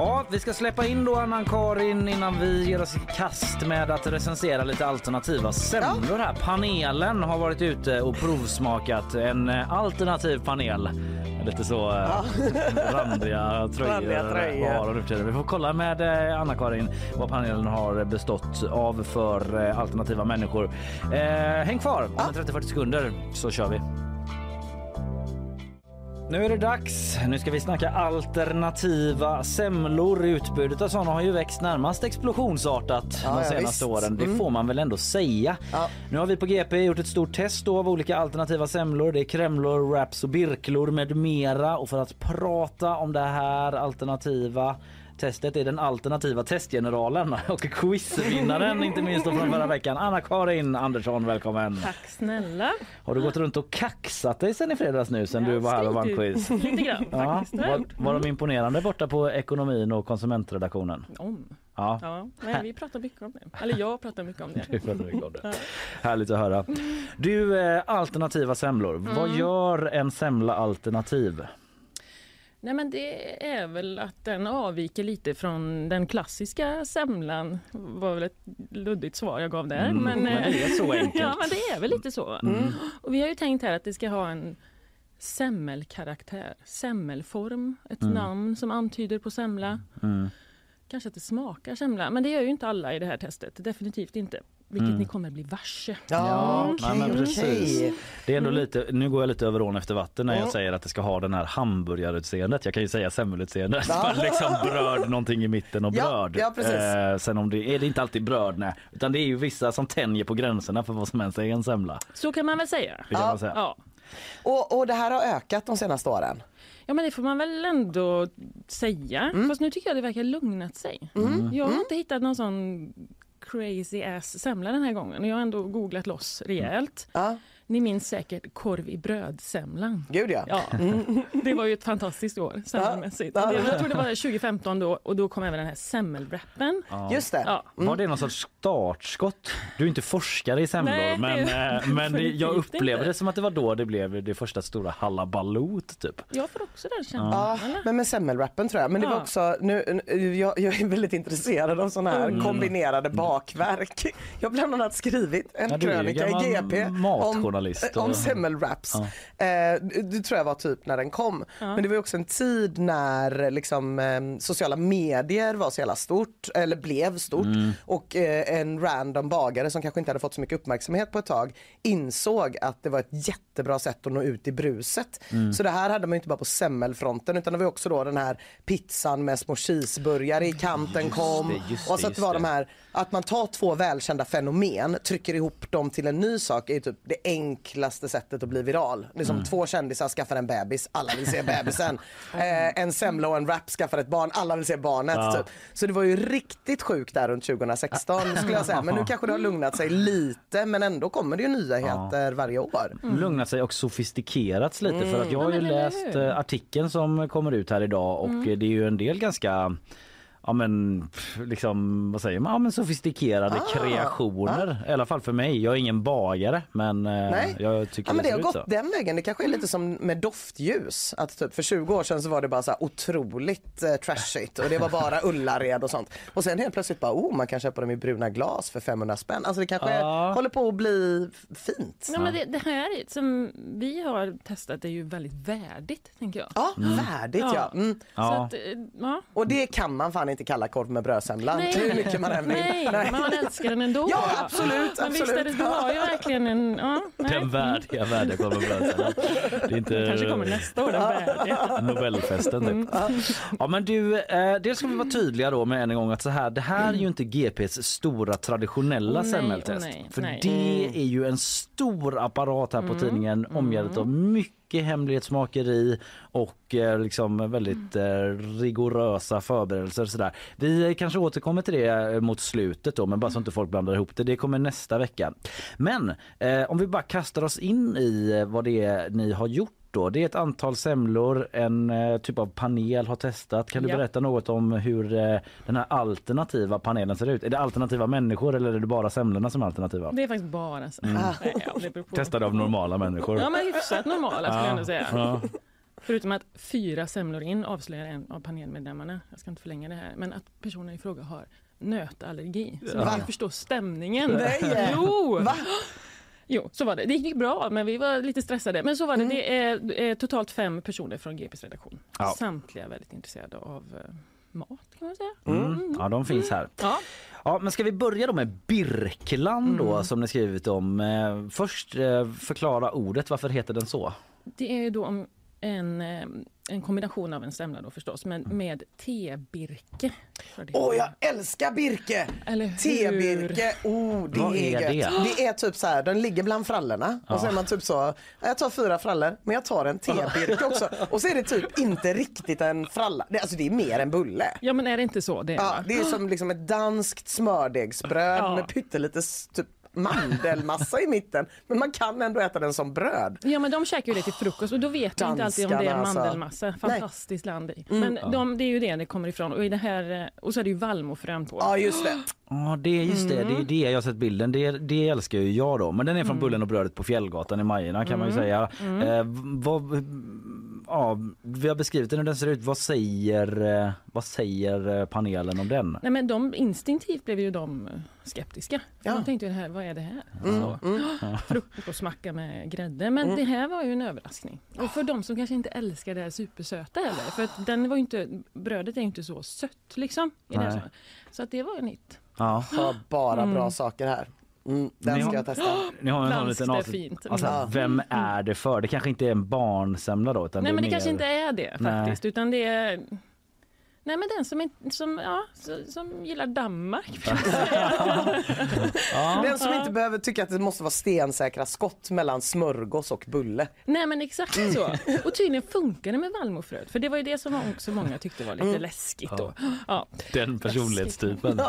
Ja, vi ska släppa in då Anna-Karin innan vi ger oss i kast med att recensera lite alternativa semlor här. Panelen har varit ute och provsmakat en eh, alternativ panel. Lite så eh, randiga tröjor. Randiga tröjor. Vi får kolla med eh, Anna-Karin vad panelen har bestått av för alternativa människor. Eh, häng kvar om en 30-40 sekunder så kör vi. Nu är det dags. Nu ska vi snacka alternativa semlor. Utbudet av sådana har ju växt närmast explosionsartat Ja, de ja, senaste. Mm. åren. Det får man väl ändå säga. Ja. Nu har vi på GP gjort ett stort test av olika alternativa semlor. Det är kremlor, wraps och birklor med mera. Och för att prata om det här alternativa testet är den alternativa testgeneralen och quizvinnaren inte minst från förra veckan. Anna-Karin Andersson, välkommen. Tack snälla. Har du gått runt och kaxat dig sen i fredags nu sen du var här och vann skryter quiz? Lite grann Ja, faktiskt. Var, var de imponerande borta på ekonomin och konsumentredaktionen? Om. Ja, Ja, nej, vi pratar mycket om det. Eller jag pratar mycket om det. pratar mycket om det. Härligt att höra. Du, eh, alternativa semlor. Vad Mm. gör en semla alternativ? Nej men det är väl att den avviker lite från den klassiska semlan. var väl ett luddigt svar jag gav där. Mm, men eh, det är så enkelt. ja men det är väl lite så. Och vi har ju tänkt här att det ska ha en semmelkaraktär, semmelform, ett namn som antyder på semla. Mm. Kanske att det smakar semla, men det gör ju inte alla i det här testet. Definitivt inte. Vilket ni kommer bli varse. Ja, nej, okej, men precis. Det är ändå lite, nu går jag lite över ån efter vatten när jag Mm. säger att det ska ha den här hamburgarutseendet. Jag kan ju säga semmelutseendet. Ja. liksom bröd någonting i mitten och Ja, bröd. ja, precis. Eh, sen om det är det inte alltid bröd, nej. Utan det är ju vissa som tänjer på gränserna för vad som ens är en semla. Så kan man väl säga. Det kan Ja. man säga. Ja. Och, och det här har ökat de senaste åren. Ja men det får man väl ändå säga. Mm. Fast nu tycker jag det verkar lugnat sig. Jag har inte hittat någon sån crazy ass semla den här gången. Och jag har ändå googlat loss rejält. Ja. Ni minns säkert korv i brödsemlan. Gud ja. Ja, det var ju ett fantastiskt år semmelmässigt. Ja. Det- Jag tror det var 2015 då och då kom även den här semmelwrappen. Just det. Ja. Var det någon sorts startskott? Du är inte forskare i semlor Nej, det men, är eh, men det- jag inte. det som att det var då det blev det första stora halabalot typ. Jag får också den känslan. Ja, men med semmelwrappen tror jag. Men det var Ja. också, nu, nu- jag, jag är väldigt intresserad av sådana här Mm. kombinerade bakverk. Jag har bland annat skrivit en Ja, krönika i GP om, matjournalist och- om semmelwraps. Eh, det, tror jag var typ när den kom. Men det var också en tid när liksom, eh, sociala medier var så jävla stort, eller blev stort. Mm. Och eh, en random bagare som kanske inte hade fått så mycket uppmärksamhet på ett tag insåg att det var ett jättebra sätt att nå ut i bruset. Mm. Så det här hade man inte bara på semmelfronten utan det var också då den här pizzan med små cheeseburgare i kanten kom. det, just och så att just det var det. de här, att man tar två välkända fenomen, trycker ihop dem till en ny sak är typ det enklaste sättet att bli viral. Det är som två kändisar skaffar en bebis, alla vill se bebisen. eh, en semla och en rap skaffar ett barn, alla vill se barnet. Typ. Så det var ju riktigt sjukt där runt 2016 skulle jag säga. Men nu kanske det har lugnat sig lite men ändå kommer det ju nyheter varje år. Lugnat sig och sofistikerats lite för att jag har ju Ja, läst eh, artikeln som kommer ut här idag och eh, det är ju en del ganska Ja men liksom vad säger man? Ja, men sofistikerade kreationer i alla fall för mig. Jag är ingen bagare men eh, Nej. jag tycker Ja, men det ser har gått så. den vägen. Det kanske är lite som med doftljus. Att typ för 20 år sedan så var det bara så otroligt eh, trashigt och det var bara Ullared och sånt. Och sen helt plötsligt bara, oh man kan köpa dem i bruna glas för 500 spänn. Alltså det kanske Ja. håller på att bli fint. Ja, men det, det här som vi har testat är ju väldigt värdigt, tänker jag. Ja, värdigt ja. Mm. Ja. att, eh, ja. Och det kan man fan inte kalla korv med brödsemlan. Hur mycket man än vill. Nej, men man älskar den ändå. Ja, absolut, Men visst är det, absolut. du har ju verkligen en... Ja, nej. Den värdiga värdekorven med brödsemlan. Det är inte kanske kommer nästa år, den värdiga. Nobelfesten typ. Ja men du, eh, dels ska vi vara tydliga då med en gång att så här, det här är ju inte GPs stora traditionella nej, semmeltest. nej, För nej. det är ju en stor apparat här på tidningen omgärdat av mycket hemlighetsmakeri och eh, liksom väldigt eh, rigorösa förberedelser. Sådär. Vi kanske återkommer till det eh, mot slutet då, men bara så inte folk blandar ihop det. Det kommer nästa vecka. Men eh, om vi bara kastar oss in i eh, vad det är ni har gjort då. Det är ett antal semlor, en eh, typ av panel har testat. Kan du Ja. berätta något om hur eh, den här alternativa panelen ser ut? Är det alternativa människor eller är det bara semlorna som är alternativa? Det är faktiskt bara så. Mm. Ja. Testade av normala människor. Ja, men hyfsat normala skulle jag ändå säga. Ja. Förutom att fyra semlor in avslöjar en av panelmedlemmarna, jag ska inte förlänga det här, men att personen i fråga har nötallergi. Så ni kan ju förstå stämningen. Nej. Jo! Va? Jo, så var det. Det gick bra, men vi var lite stressade. Men så var det. Mm. Det är, är totalt fem personer från GPs redaktion. Ja. Samtliga väldigt intresserade av eh, mat, kan man säga. Mm. Ja, de finns här. Ja. Ja, men ska vi börja då med Birkeland då Mm. som ni skrivit om. Eh, Först eh, förklara ordet, varför heter den så? Det är ju då om en, eh, en kombination av en semla då förstås, men Mm. med tebirke. Åh, jag älskar Birke! Eller hur? Tebirke, oh, det Vad är, är det? Det är typ så här, den ligger bland frallorna och så är man typ så, "Ja, jag tar fyra frallor men jag tar en tebirke också. Och så är det typ inte riktigt en fralla, det, alltså det är mer en bulle. Ja, men är det inte så? Det är, Ja, det är som liksom ett danskt smördegsbröd Ja. med pyttelite typ mandelmassa i mitten. Men man kan ändå äta den som bröd. Ja men de käkar ju det till frukost och då vet man inte alltid om det är alltså. mandelmassa. Fantastiskt land i. Men de, det är ju det det kommer ifrån. Och, i det här, eh, och så är det ju vallmofrön på. Ja just det. Ja, det är just det. Det är det jag har sett bilden. Det, det älskar ju jag då. Men den är från Bullen och brödet på Fjällgatan i Majorna kan man ju säga. Eh, vad, ja, vi har beskrivit den hur den ser ut. Vad säger, eh, vad säger eh, panelen om den? Nej men de, instinktivt blev ju de skeptiska. Ja. De tänkte ju det här, vad är det här? Mm, Så. Frukostmacka med grädde. Men det här var ju en överraskning. Och för de som kanske inte älskar det här supersöta heller. För att den var ju inte, brödet är ju inte så sött liksom. I det här Nej. sammanhanget. så att det var en hit. Ja. Har bara bra saker här. Mm, den Ni ska har- jag testa. Ni har en liten är avsnitt. fint. Alltså, Ja. Vem är det för? Det kanske inte är en barnsemla då? Utan Nej det men det mer... kanske inte är det Nej. faktiskt. Utan det är Nej men den som, inte- som, ja, som gillar Danmark. Ja. Den som inte behöver tycka att det måste vara stensäkra skott mellan smörgås och bulle. Nej men exakt så. Och tydligen funkar det med vallmofröet. För det var ju det som också många tyckte var lite läskigt då. Ja. Den personlighetstypen.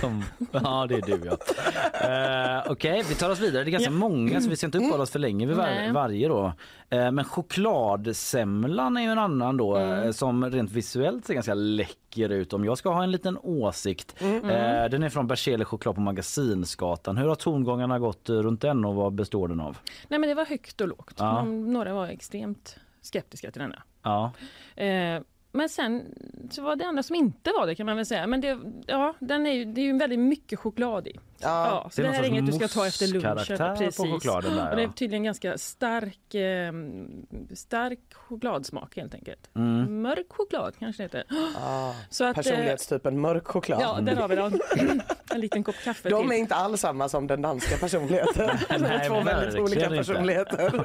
Som, ja, det är du ja. Eh, Okej, vi tar oss vidare. Det är ganska många så vi ska inte uppehålla oss för länge vid var, varje då. Eh, men chokladsemlan är ju en annan då eh, som rent visuellt ser ganska läcker ut. Om jag ska ha en liten åsikt. Eh, den är från Berzelii choklad på Magasinsgatan. Hur har tongångarna gått runt den och vad består den av? Nej men det var högt och lågt. Ja. Några var extremt skeptiska till denna. Ja. Men sen så var det andra som inte var det kan man väl säga. Men det, ja, den är ju, det är ju väldigt mycket choklad i. Ja, så det, någon här är inget du ska ta efter lunchen. Precis. på chokladen där, Och det är ja. tydligen ganska stark, eh, stark chokladsmak helt enkelt. Mm. Mörk choklad kanske det heter. Ah, Så att, eh, personlighetstypen mörk choklad. Ja, där har vi den. En liten kopp kaffe De till. är inte alls samma som den danska personligheten. De Nej, är två väldigt olika inte. personligheter.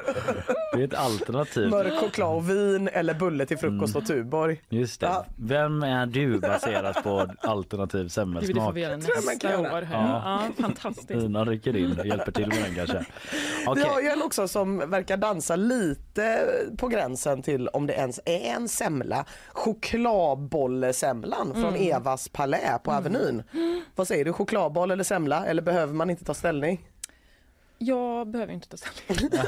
Det är ett alternativ. Mörk choklad och vin eller bulle till frukost och Tuborg. Just det. Ja. Vem är du baserat på alternativ Gud, det får semmelsmak? vi göra tror jag man nästa år. Ja. Ja. fantastiskt. Ina rycker in och hjälper till med den kanske. Vi Okej. har ju en också som verkar dansa lite på gränsen till om det ens är en semla. Chokladbollesemlan från Mm. Evas palä på Avenyn. Vad säger du, chokladboll eller semla? Eller behöver man inte ta ställning? Jag behöver inte ta ställning.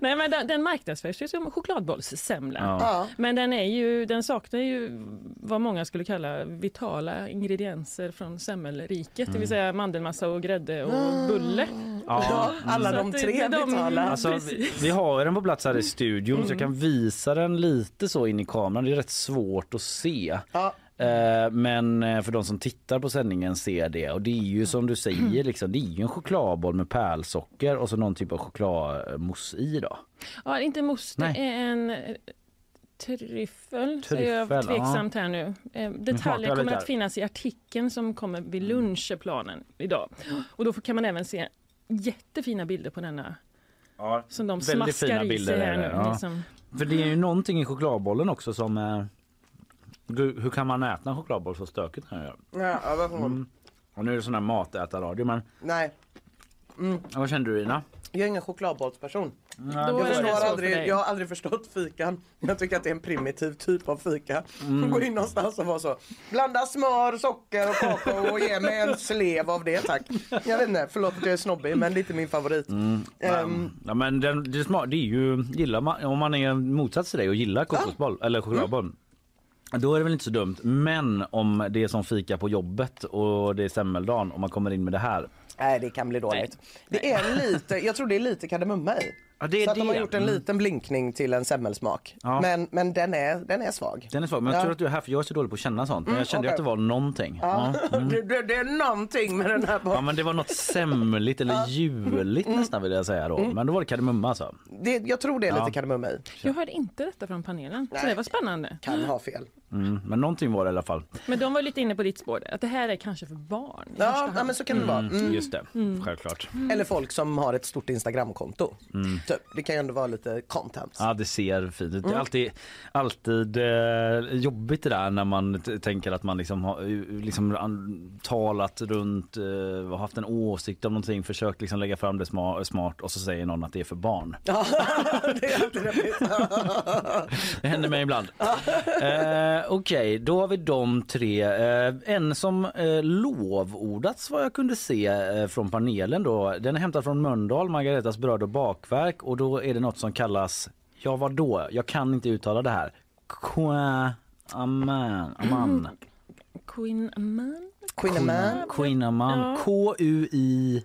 Nej men den, den marknadsförs ju som chokladbollssemla. Ja. Ja. Men den, är ju, den saknar ju vad många skulle kalla vitala ingredienser från semmelriket. Det vill säga mandelmassa och grädde och bulle. Ja. Alla Så de tre de- vitala. Alltså, vi, vi har ju den på plats här i studion så jag kan visa den lite så in i kameran. Det är rätt svårt att se. Ja. Eh, Men eh, för de som tittar på sändningen ser det och det är ju som du säger liksom, det är ju en chokladboll med pärlsocker och så någon typ av chokladmousse i då. Ja, inte mousse, det är en eh, tryffel. Så är jag Tryffel, tveksamt här nu. Detaljer kommer att finnas i artikeln som kommer vid lunchplanen idag. Och då kan man även se jättefina bilder på denna Ja, som de Väldigt smaskar fina i bilder sig här nu. ja. Liksom. För det är ju någonting i chokladbollen också som Gud, hur kan man äta en chokladboll så stökigt göra? Ja, Mm. Och nu är det sån här matätarradio men Nej, ja, vad känner du Ina? jag är ingen chokladbollsperson. Då Jag, förstår aldrig, jag har aldrig förstått fikan. Jag tycker att det är en primitiv typ av fika. Mm. Gå in någonstans och vara så. Blanda smör, socker och kakao och ge mig en slev av det tack. Jag vet inte, förlåt att jag är snobbig men det är inte min favorit. Ehm, Ja, men den, det, är smart, det är ju, gillar man, om man är motsats till dig och gillar kokosboll eller chokladboll Då är det väl inte så dumt. Men om det är som fika på jobbet och det är semmeldagen och man kommer in med det här. nej det kan bli dåligt. Det är lite, jag tror det är lite kardemumma i. Ja, det är så att de har det. gjort en Mm. liten blinkning till en semmelsmak. Ja. Men, men den, är, den är svag. Den är svag. Men jag Ja. tror att du är här för jag är så dålig på att känna sånt. Men jag kände okej. att det var någonting. Ja. Ja. Mm. Det, det, det är någonting med den här Ja men det var något semligt eller juligt Mm. nästan vill jag säga då. Men då var det kardemumma alltså. det, Jag tror det är lite kardemumma i. Jag hörde inte detta från panelen, så Nej. det var spännande. Kan ha fel. Mm. Men någonting var det i alla fall. Men de var lite inne på ditt spår, att det här är kanske för barn. i första Ja, hand. ja men så kan det vara. Mm. Just det, självklart. Eller folk som har ett stort Instagramkonto. Typ. Det kan ju ändå vara lite content. Ja det ser fint ut. Det är alltid, alltid eh, jobbigt det där när man t- tänker att man liksom har eh, liksom, an- talat runt, eh, haft en åsikt om någonting, försökt liksom lägga fram det sma- smart och så säger någon att det är för barn. Ja, det är alltid roligt. Det händer mig ibland. eh, Okej, då har vi de tre. Eh, en som eh, lovordats vad jag kunde se eh, från panelen då. Den är hämtad från Mölndal, Margaretas bröd och bakverk och då är det något som kallas, ja vad då? Jag kan inte uttala det här. Qua aman, aman. Queen Aman? Queen Queen aman. Ja. K-U-I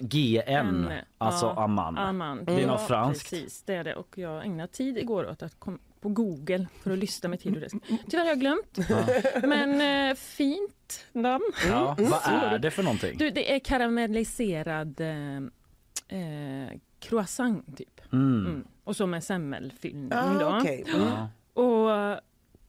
G-N, N. alltså Ja, aman. Aman. Det är något franskt. Precis, det är det. Och jag ägnade tid igår åt att komma på Google för att lyssna mig till hur det Tyvärr har jag glömt. Men eh, fint namn. Ja, vad är det för någonting? Du, det är karamelliserad eh, croissant typ. Mm. Mm. Och så med semmelfyllning Ah, då. okej. Mm. Och eh,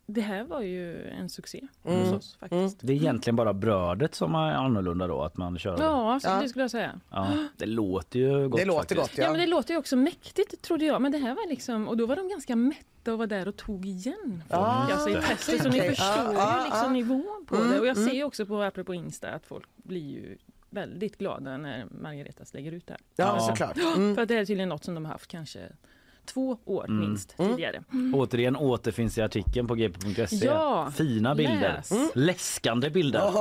det här var ju en succé hos oss faktiskt. Det är egentligen bara brödet som är annorlunda då, att man kör Ja, så Ja. det skulle jag säga. Ja, det låter ju gott Det låter faktiskt. gott Ja. ja. men det låter ju också mäktigt trodde jag. Men det här var liksom, och då var de ganska mätta och vara där och tog igen. Ah, alltså i testet. Så ni förstår Ah, ah, ju liksom ah. nivån på Mm, det. Och jag mm. ser ju också på, apropå Insta, att folk blir ju väldigt glada när Margaretas lägger ut det här. Ja, Ja. såklart. Mm. För att det är tydligen något som de har haft kanske två år Mm. minst Mm. tidigare. Återigen återfinns i artikeln på gp.se. Ja, Fina bilder. läs. Mm. Läskande bilder.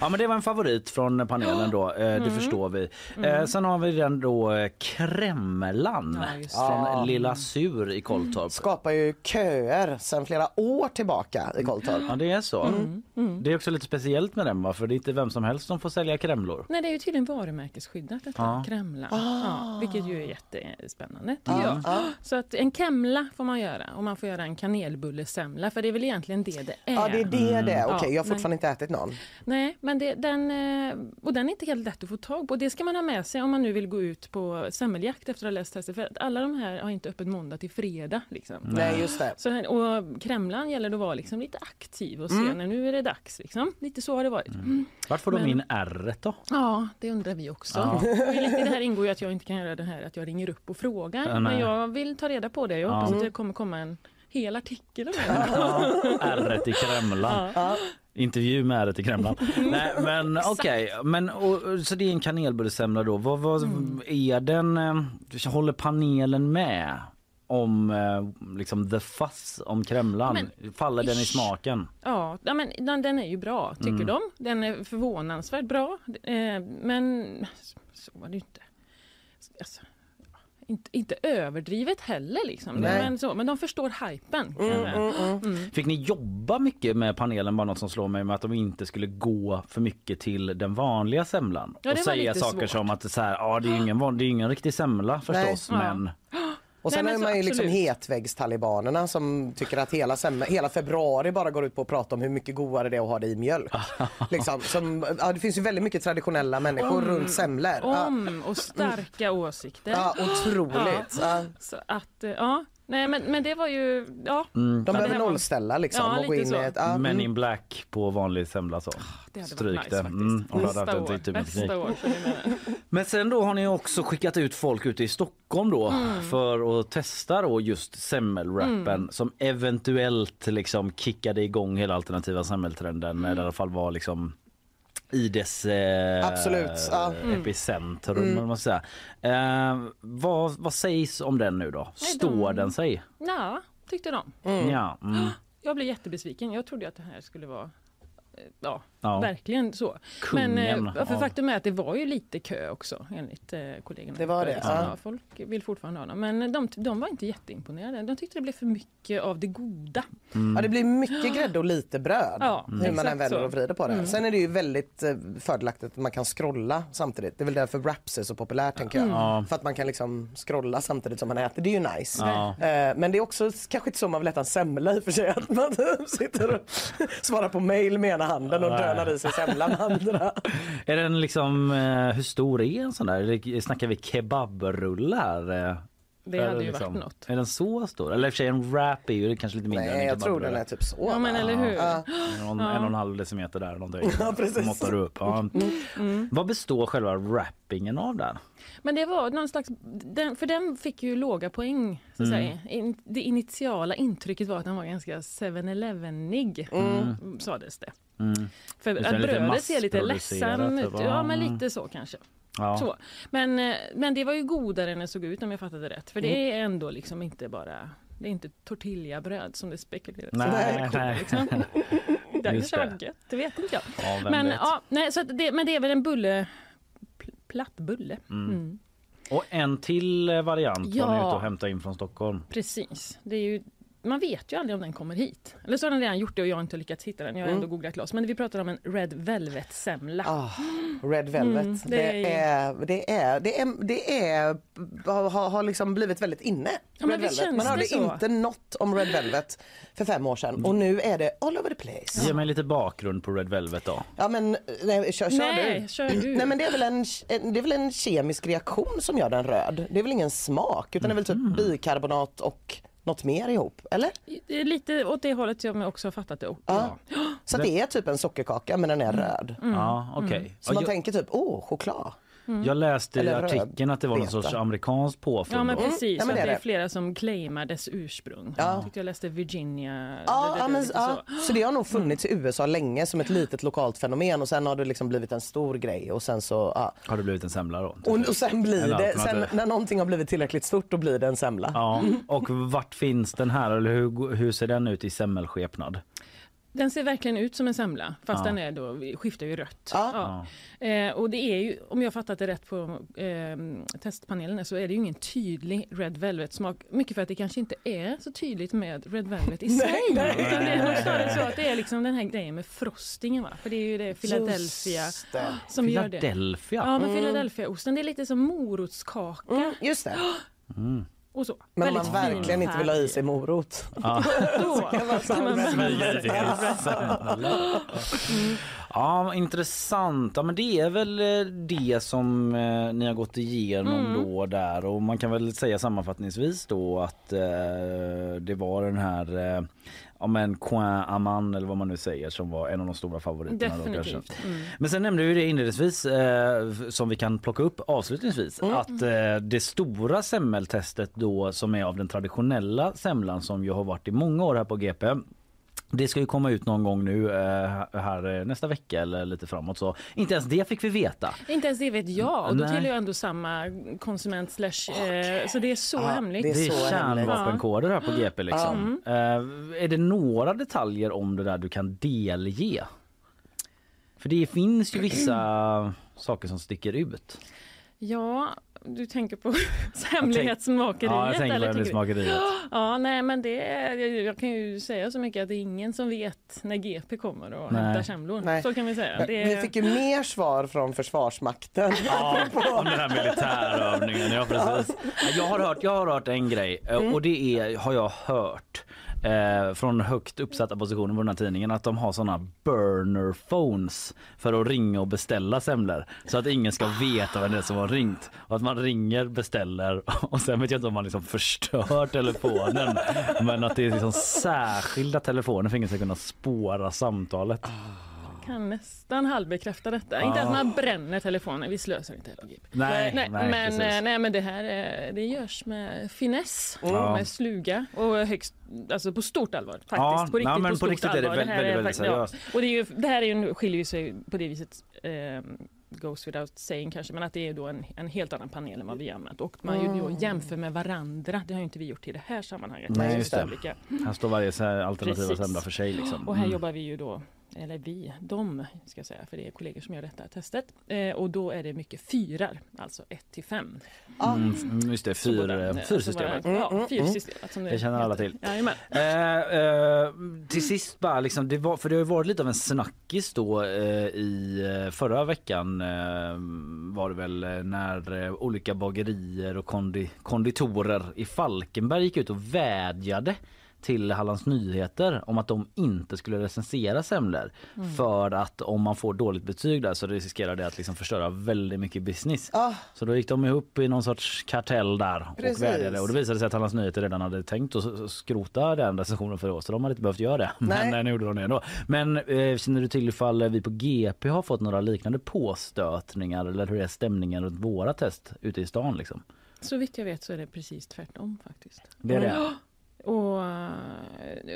Ja men det var en favorit från panelen då, eh, det Mm. förstår vi. Eh, sen har vi den då eh, Kremlan från Ja. Lilla Sur i Kolltorp. Skapar ju köer sedan flera år tillbaka i Kolltorp. Ja det är så. Mm. Mm. Det är också lite speciellt med den va? för det är inte vem som helst som får sälja kremlor. Nej, det är ju tydligen varumärkesskyddat detta, Ja. Kremla. Ah. Ja, vilket ju är jättespännande tycker Ja, jag. ja. Så att en kemla får man göra och man får göra en kanelbullesemla för det är väl egentligen det det är. Ja det är det det är. Okej Ja, jag har men- fortfarande inte ätit någon. Nej, men det, den, eh, och den är inte helt lätt att få tag på. Det ska man ha med sig om man nu vill gå ut på semmeljakt efter att ha läst testet. För att alla de här har inte öppet måndag till fredag. Liksom. Nej just det. Så, och Kremlan gäller det att vara liksom lite aktiv och se Mm. när nu är det dags. Liksom. Lite så har det varit. Mm. Vart får de Men- in r då? Ja, det undrar vi också. Ja. Och i det här ingår ju att jag inte kan göra det här att jag ringer upp och frågar. Ja, nej. men jag vill ta reda på det. Jag Ja. hoppas att det kommer komma en hel artikel om det. r i Kremlan. Ja. Intervju med r i Kremlan. Nej men okej, men och, så det är en kanelbullesemla då. Vad, vad Mm. är den, eh, håller panelen med? Om eh, liksom the fuss om Kremlan? Faller den i ish. smaken? Ja, ja, men den, den är ju bra tycker Mm. de. Den är förvånansvärt bra. Eh, men så var det ju inte. Alltså, inte, inte överdrivet heller liksom. Nej. Men, så, men de förstår hypen. Mm, mm, mm. Mm. Fick ni jobba mycket med panelen? Bara något som slår mig med att de inte skulle gå för mycket till den vanliga semlan. Ja, och var säga saker svårt. som att det, är så här, ja, det är ingen, van- det är ingen riktig semla förstås Nej. men Och sen Nej, är man ju liksom hetväggstalibanerna som tycker att hela, hela februari bara går ut på att prata om hur mycket godare det är att ha det i mjölk. liksom, som, ja, det finns ju väldigt mycket traditionella människor Om- runt semlor. Ja, Om och starka åsikter. ja, otroligt. Ja. Så att, eh, ja. Nej men, men det var ju, ja. mm, De behöver nollställa liksom Ja, och gå lite in i ett... Ja, Men mm. in black på vanlig semla så. Det hade Stryk varit det. faktiskt. Mm, om du hade nästa en år, typ av teknik. nästa år. menar. Men sen då har ni också skickat ut folk ute i Stockholm då Mm. för att testa då just semmelwrappen som eventuellt liksom kickade igång hela alternativa semmeltrenden Mm. eller i alla fall var liksom i dess eh, Absolut, ja. Mm. epicentrum. Mm. vad man säga. Eh, vad, vad sägs om den nu då? Nej, Står de- den sig? Ja, tyckte de. Ja, mm. Jag blev jättebesviken. Jag trodde att det här skulle vara eh, Ja, ja. verkligen så. Kungen Men eh, för faktum är att det var ju lite kö också enligt eh, kollegorna. Det var det, Liksom, ja. folk vill fortfarande ha dem. Men de, de var inte jätteimponerade. De tyckte det blev för mycket av det goda. Ja, det blir mycket grädde och lite bröd. Ja, Hur man än så. och vrider på det. Mm. Sen är det ju väldigt eh, fördelaktigt att man kan scrolla samtidigt. Det är väl därför Wraps är så populärt tänker jag. Ja. För att man kan liksom scrolla samtidigt som man äter. Det är ju nice. Ja. Eh, Men det är också kanske inte så man vill äta en semla i och för sig. Att man sitter och svarar på mail med ena handen och Nej. Dönar i sig semlan med andra. Är den liksom, eh, hur stor är en sån där? Snackar vi kebabrulle här? Det Är hade ju liksom- varit något. Är den så stor? Eller i och för sig en wrap är ju kanske lite mindre Nej en jag tror den är typ så. Ja, men eller hur? Ja. Någon, Ja. En och en halv decimeter där någonting. Ja, precis. Måttar upp. Ja. Mm. Vad består själva wrappingen av där? Men det var någon slags, den, för den fick ju låga poäng. Så att Mm. säga. In, det initiala intrycket var att den var ganska 7-Eleven-ig, Mm. sades det. Mm. För att brödet ser lite ledsamt ut. typ. Ja, men Mm. lite så kanske. Ja. Så. Men, eh, men det var ju godare än det såg ut om jag fattade rätt. För det är ändå liksom inte bara, det är inte tortillabröd som det spekuleras. Nej, Det nej. liksom. Det kanske var gött, det vet inte jag. Ja, Men, vet? ja, nej, så det, men det är väl en bulle, pl- platt bulle. Mm. Mm. Och en till eh, variant var ni Ja. ute och hämtade in från Stockholm. Precis. Det är ju, man vet ju aldrig om den kommer hit. Eller så har den redan gjort det och jag har inte lyckats hitta den. Jag har Mm. ändå googlat loss. Men vi pratar om en Red Velvet-semla. Ah, Red Velvet. Mm, det, det är, det är, det är, det är, har, har liksom blivit väldigt inne. Ja, men Red Velvet. känns Man hörde inte något om Red Velvet för fem år sedan och nu är det all over the place. Ge mig lite bakgrund på Red Velvet då. Ja men nej, kör, kör Nej, du. kör du. Nej men det är, väl en, det är väl en kemisk reaktion som gör den röd. Det är väl ingen smak utan det är väl typ bikarbonat och något mer ihop, eller? Det är lite åt det hållet som jag också har fattat det. Ja. Så det är typ en sockerkaka men den är röd. Mm. Ja, okej. Så Ja, man jag- tänker typ, åh choklad. Jag läste i Eller röd artikeln att det var någon beta. sorts amerikansk påfund. Ja men då. precis, Ja, men det är det är det. flera som claimar dess ursprung. Ja. Jag tyckte jag läste Virginia. Ja, det- det- ja, men, så. Så det har nog funnits i USA länge som ett litet lokalt fenomen och sen har det liksom blivit en stor grej och sen så ja. Har det blivit en semla då? och, och sen blir Eller det, sen när någonting har blivit tillräckligt stort då blir det en semla. Ja, och vart finns den här eller hur, hur ser den ut i semmelskepnad? Den ser verkligen ut som en semla fast Ja. den är då, skiftar ju rött. Ja. Ja. Eh, och det är ju, om jag fattat det rätt på eh, testpanelen så är det ju ingen tydlig Red Velvet smak. Mycket för att det kanske inte är så tydligt med Red Velvet i sig. nej. Utan det är nog snarare så att det är liksom den här grejen med frostingen va? För det är ju det Philadelphia det. som gör det. Philadelphia? Ja men Philadelphia-osten det är lite som morotskaka Mm, just det. och så. Men om man verkligen inte vill ha i sig morot. Ja. Då ska man Ja, intressant. Ja, men det är väl eh, det som eh, ni har gått igenom Mm. då där och man kan väl säga sammanfattningsvis då att eh, det var den här eh, ja men Coin Aman eller vad man nu säger som var en av de stora favoriterna då. Definitivt. Mm. Men sen nämnde vi det inledningsvis eh, som vi kan plocka upp avslutningsvis att eh, det stora semmeltestet då som är av den traditionella semlan som ju har varit i många år här på GP det ska ju komma ut någon gång nu eh, här eh, nästa vecka eller lite framåt så inte ens det fick vi veta. Inte ens det vet jag och då tillhör jag ändå samma konsument slash, eh, så det är så Ja, hemligt. det Det är hemligt. kärnvapenkoder här på GP liksom. Eh, är det några detaljer om det där du kan delge? För det finns ju vissa saker som sticker ut. Ja, du tänker på hemlighetsmakeriet? Ja, jag tänker på du- hemlighetsmakeriet. Ja, nej men det är, jag- jag kan ju säga så mycket att det är ingen som vet när GP kommer och Nej. hämtar semlor. Nej. Så kan vi säga. Det Vi är, fick ju mer svar från Försvarsmakten. Ja, om den här militärövningen. Ja, precis. Jag har hört, jag har hört en grej eh, och det är, har jag hört eh, från högt uppsatta positioner på den här tidningen att de har såna burner phones för att ringa och beställa semlor så att ingen ska veta vem det är som har ringt och att man ringer, beställer och sen vet jag inte om man liksom förstör telefonen men att det är liksom särskilda telefoner för ingen ska kunna spåra samtalet kan nästan halvbekräfta detta. Inte att man bränner telefonen, vi slösar inte på GP. Nej, Nej, nej, men, precis. eh, nej, men det här eh, det görs med finess, Ja. med sluga och högst, alltså på stort allvar. Faktiskt. Ja, på riktigt, nej, på på stort riktigt är det allvar. väldigt, här väldigt, väldigt ja. Och det, är ju, det här är ju, skiljer sig på det viset, eh, goes without saying kanske, men att det är då en, en helt annan panel än vad vi använt. Och man ju då jämför med varandra, det har ju inte vi gjort i det här sammanhanget. Nej, är just det. olika. Här står varje alternativa semla för sig liksom. Och här Mm. jobbar vi ju då, eller vi, de ska jag säga, för det är kollegor som gör detta testet. Eh, och då är det mycket fyrar, alltså 1 till 5. Mm, just det, fyr, eh, fyrsystemet. Ja, fyrsystemet. Som Det känner alla till. Eh, eh, till sist bara, liksom, det var, för det har ju varit lite av en snackis då eh, i eh, förra veckan eh, var det väl eh, när eh, olika bagerier och kondi, konditorer i Falkenberg gick ut och vädjade till Hallands Nyheter om att de inte skulle recensera semlor för att om man får dåligt betyg där så riskerar det att liksom förstöra väldigt mycket business. Ah. Så då gick de ihop i någon sorts kartell där Precis. och vädjade och det visade sig att Hallands Nyheter redan hade tänkt att skrota den recensionen för år så de hade inte behövt göra det. Nej. Men eh, nu gjorde de det ändå. Men eh, känner du till ifall vi på GP har fått några liknande påstötningar eller hur är stämningen runt våra test ute i stan liksom? Så vitt jag vet så är det precis tvärtom faktiskt. Det är det. Och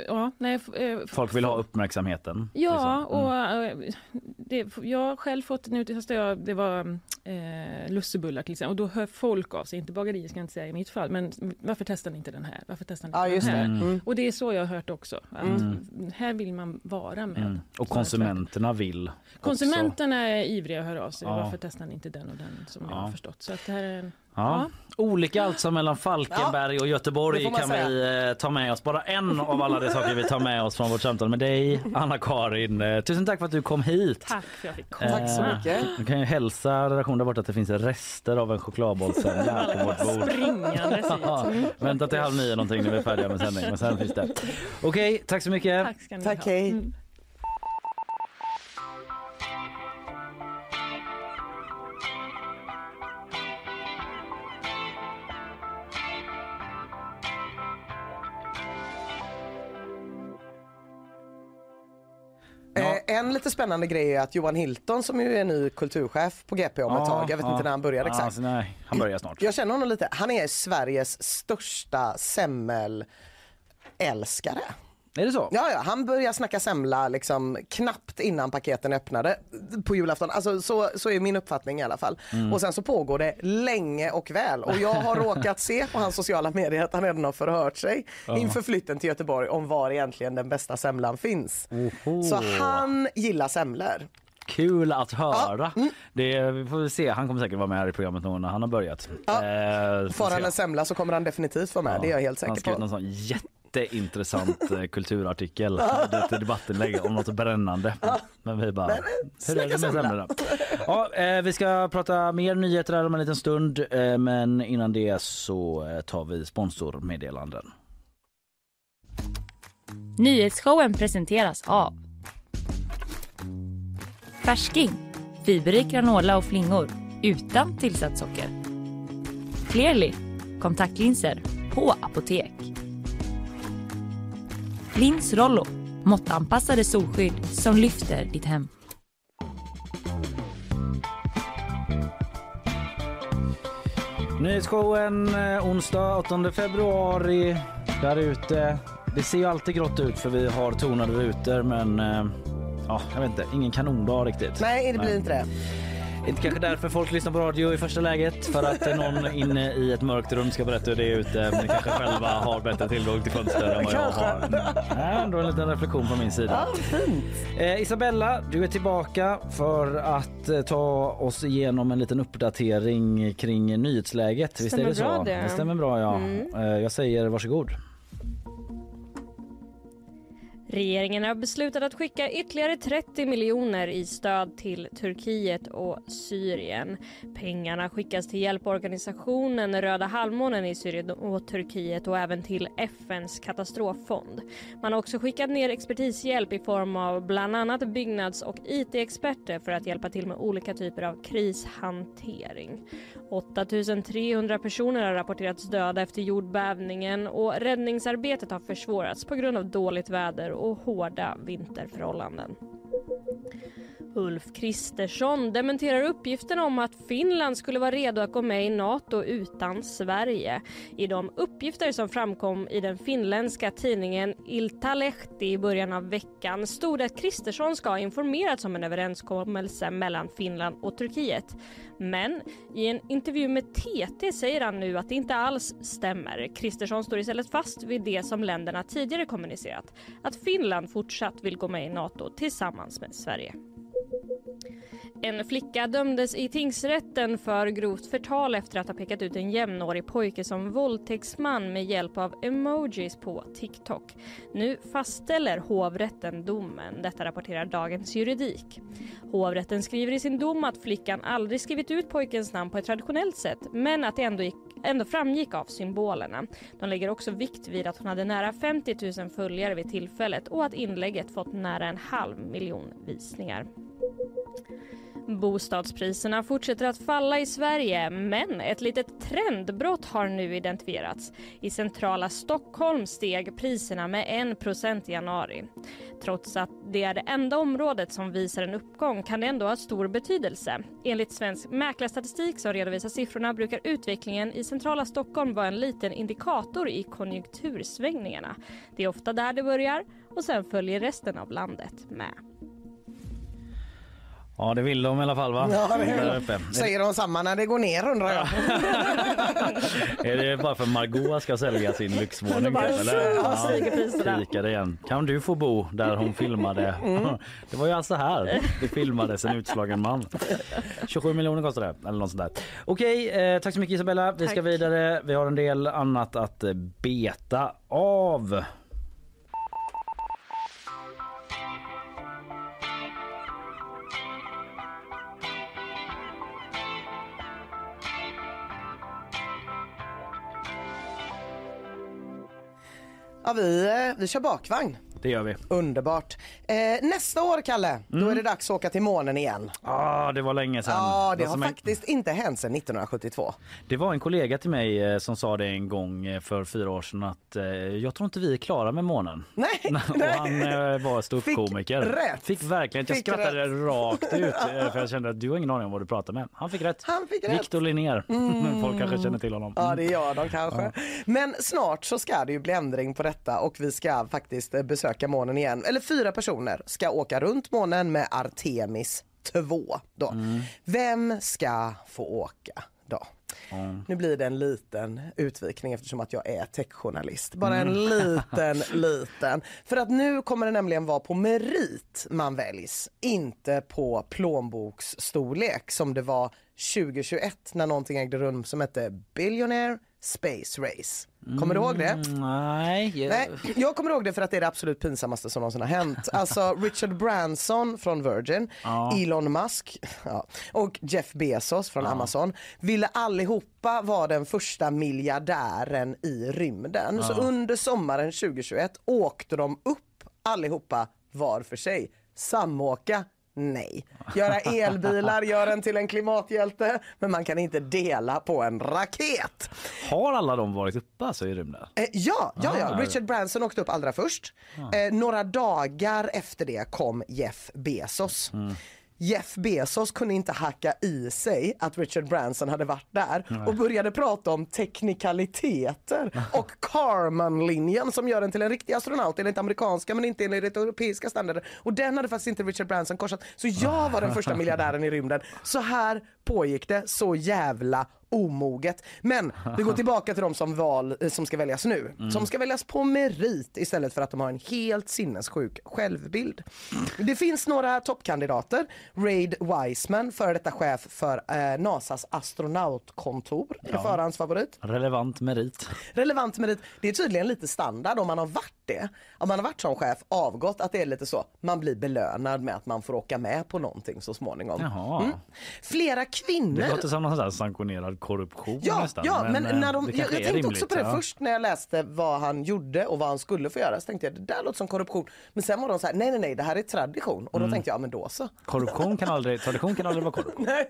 ja, nej. eh, Folk vill ha uppmärksamheten. Ja, liksom. Mm. och eh, det, jag har själv fått, nu testade jag, det var eh, lussebullar till exempel, och då hör folk av sig, inte bagerier ska jag inte säga i mitt fall, men varför testar ni inte den här? Varför testar ni inte Ja den här? Mm. Och det är så jag har hört också, att här vill man vara med. Mm. Och konsumenterna vill också. Konsumenterna är ivriga att höra av sig, Ja. varför testar ni inte den och den som jag Ja. har förstått. Så att det här är en, Ja. Olika alltså mellan Falkenberg och Göteborg kan säga. vi eh, ta med oss. Bara en av alla de saker vi tar med oss från vårt samtal med dig, Anna-Karin. Eh, tusen tack för att du kom hit. tack för att jag fick komma. Tack så Eh, mycket. Du kan ju hälsa redaktionen där borta att det finns rester av en chokladbollssemla här på vårt bord. Springandes. Ja, vänta till halv nio någonting när vi är färdiga med sändning. Men sen finns det. Okej, tack så mycket. Tack ska ni Tack ha. hej. En lite spännande grej är att Johan Hilton som ju är ny kulturchef på GP om ett tag, jag vet inte när han börjar exakt. Alltså, nej, han börjar snart. Jag känner honom lite, han är Sveriges största semmelälskare. Är det så? Ja, ja, han började snacka semla liksom knappt innan paketen öppnade på julafton. Alltså, så, så är min uppfattning i alla fall. Mm. Och sen så pågår det länge och väl. Och jag har råkat se på hans sociala medier att han redan har förhört sig inför flytten till Göteborg om var egentligen den bästa semlan finns. Oho. Så han gillar semlor. Kul att höra. mm. Det, vi får se. Han kommer säkert vara med här i programmet nog när han har börjat. Ja. Eh, får han en semla så kommer han definitivt vara med, det är jag helt Han säker skrev på. någon sån jätteintressant eh, kulturartikel, ett debattinlägg om något brännande. Men vi bara, hur är det med semlorna? Ja, eh, vi ska prata mer nyheter här om en liten stund, eh, men innan det så tar vi sponsormeddelanden. Nyhetsshowen presenteras av Färsking, fiberrik granola och flingor utan tillsatt socker. Clearly, kontaktlinser på apotek. Lins Rollo, måttanpassade solskydd som lyfter ditt hem. Nyhetsshowen eh, onsdag 8 februari där ute. Det ser ju alltid grått ut för vi har tonade rutor men eh, ja, jag vet inte, ingen kanondag riktigt. Nej, det blir inte det. Inte kanske därför folk lyssnar på radio i första läget för att eh, någon inne i ett mörkt rum ska berätta hur det är ute men kanske själva har bättre tillgång till fönster än vad jag har. Ändå en liten reflektion från min sida. Eh, Isabella, du är tillbaka för att eh, ta oss igenom en liten uppdatering kring nyhetsläget. Visst är det så? bra det. det stämmer bra ja. Mm. Eh, jag säger varsågod. Regeringen har beslutat att skicka ytterligare 30 miljoner i stöd till Turkiet och Syrien. Pengarna skickas till hjälporganisationen Röda halvmånen i Syrien och Turkiet och även till FNs katastroffond. Man har också skickat ner expertishjälp i form av bland annat byggnads och IT-experter för att hjälpa till med olika typer av krishantering. 8300 personer har rapporterats döda efter jordbävningen och räddningsarbetet har försvårats på grund av dåligt väder och hårda vinterförhållanden. Ulf Kristersson dementerar uppgiften om att Finland skulle vara redo att gå med i Nato utan Sverige. I de uppgifter som framkom i den finländska tidningen Iltalehti i början av veckan stod det att Kristersson ska ha informerats om en överenskommelse mellan Finland och Turkiet. Men i en intervju med TT säger han nu att det inte alls stämmer. Kristersson står istället fast vid det som länderna tidigare kommunicerat, att Finland fortsatt vill gå med i Nato tillsammans med Sverige. En flicka dömdes i tingsrätten för grovt förtal efter att ha pekat ut en jämnårig pojke som våldtäktsman med hjälp av emojis på TikTok. Nu fastställer hovrätten domen. Detta rapporterar Dagens Juridik. Hovrätten skriver i sin dom att flickan aldrig skrivit ut pojkens namn på ett traditionellt sätt men att det ändå, gick, ändå framgick av symbolerna. De lägger också vikt vid att hon hade nära 50 000 följare vid tillfället och att inlägget fått nära en halv miljon visningar. Bostadspriserna fortsätter att falla i Sverige men ett litet trendbrott har nu identifierats. I centrala Stockholm steg priserna med 1 procent i januari. Trots att det är det enda området som visar en uppgång kan det ändå ha stor betydelse. Enligt Svensk Mäklarstatistik som redovisar siffrorna brukar utvecklingen i centrala Stockholm vara en liten indikator i konjunktursvängningarna. Det är ofta där det börjar och sen följer resten av landet med. Ja det vill de i alla fall va? Ja, det Där är uppe. Säger de samma när det går ner undrar jag. Är det bara för Margot ska sälja sin lyxvåning? bara, eller? ja, stiger igen. Kan du få bo där hon filmade? Det var ju alltså här det filmades en utslagen man. 27 miljoner kostar det eller något sånt där. Okej, eh, tack så mycket Isabella. Vi ska Tack. vidare. Vi har en del annat att beta av. Ja, vi, eh, vi kör bakvagn. Det gör vi. Underbart. Eh, nästa år, Kalle, då är det dags att åka till månen igen. Ah, det var länge sedan. Ja, det Vad har som är- faktiskt inte hänt sedan 1972. Det var en kollega till mig eh, som sa det en gång eh, för fyra år sedan att eh, jag tror inte vi är klara med månen. Nej, Och nej. han eh, var ståuppkomiker. Fick rätt. Fick verkligen, jag Fick skrattade rakt ut eh, för jag kände att du har ingen aning om vad du pratar med. Han fick rätt. Han fick rätt. Mm. Viktor Linnér. Folk kanske känner till honom. Ja, det gör de kanske. Men snart så ska det ju bli ändring på detta och vi ska faktiskt eh, besöka månen igen. Eller fyra personer ska åka runt månen med Artemis 2. Då. Vem ska få åka då? Nu blir det en liten utvikning eftersom att jag är techjournalist. Bara en liten, liten. För att nu kommer det nämligen vara på merit man väljs, inte på plånboksstorlek som det var 2021 när någonting ägde rum som hette Billionaire Space Race. Kommer du ihåg det? Mm, Nej, jag- Nej, jag kommer ihåg det för att det är det absolut pinsammaste som någonsin har hänt. Alltså Richard Branson från Virgin, Elon Musk ja, och Jeff Bezos från Amazon ville allihopa vara den första miljardären i rymden. Så under sommaren 2021 åkte de upp allihopa var för sig. Samåka Nej. Göra elbilar, gör en till en klimathjälte, men man kan inte dela på en raket. Har alla de varit uppe alltså i rymden? Eh, ja, ja, ja, Ah. Richard Branson åkte upp allra först. Eh, några dagar efter det kom Jeff Bezos. Jeff Bezos kunde inte hacka i sig att Richard Branson hade varit där och började prata om teknikaliteter och Karman-linjen som gör den till en riktig astronaut enligt amerikanska men inte enligt europeiska standarder. Och den hade faktiskt inte Richard Branson korsat. Så jag var den första miljardären i rymden. Så här pågick det så jävla omoget. Men vi går tillbaka till de som, val, eh, som ska väljas nu. Som ska väljas på merit istället för att de har en helt sinnessjuk självbild. Det finns några toppkandidater. Raid Wiseman, före detta chef för eh, NASAs astronautkontor, är förhandsfavorit. Relevant merit. Relevant merit, det är tydligen lite standard om man har varit det. Om man har varit som chef, avgått, att det är lite så. Man blir belönad med att man får åka med på någonting så småningom. Jaha. Flera kvinnor Det låter som någon sanktionerad korruption Ja, nästan. ja men, eh, när de, jag, jag tänkte också rimligt, på det ja. först när jag läste vad han gjorde och vad han skulle få göra. Så tänkte jag det där låter som korruption. Men sen var de så här, nej nej nej det här är tradition. Och då Mm. tänkte jag, ja men då så. Korruption kan aldrig, tradition kan aldrig vara korruption. Nej,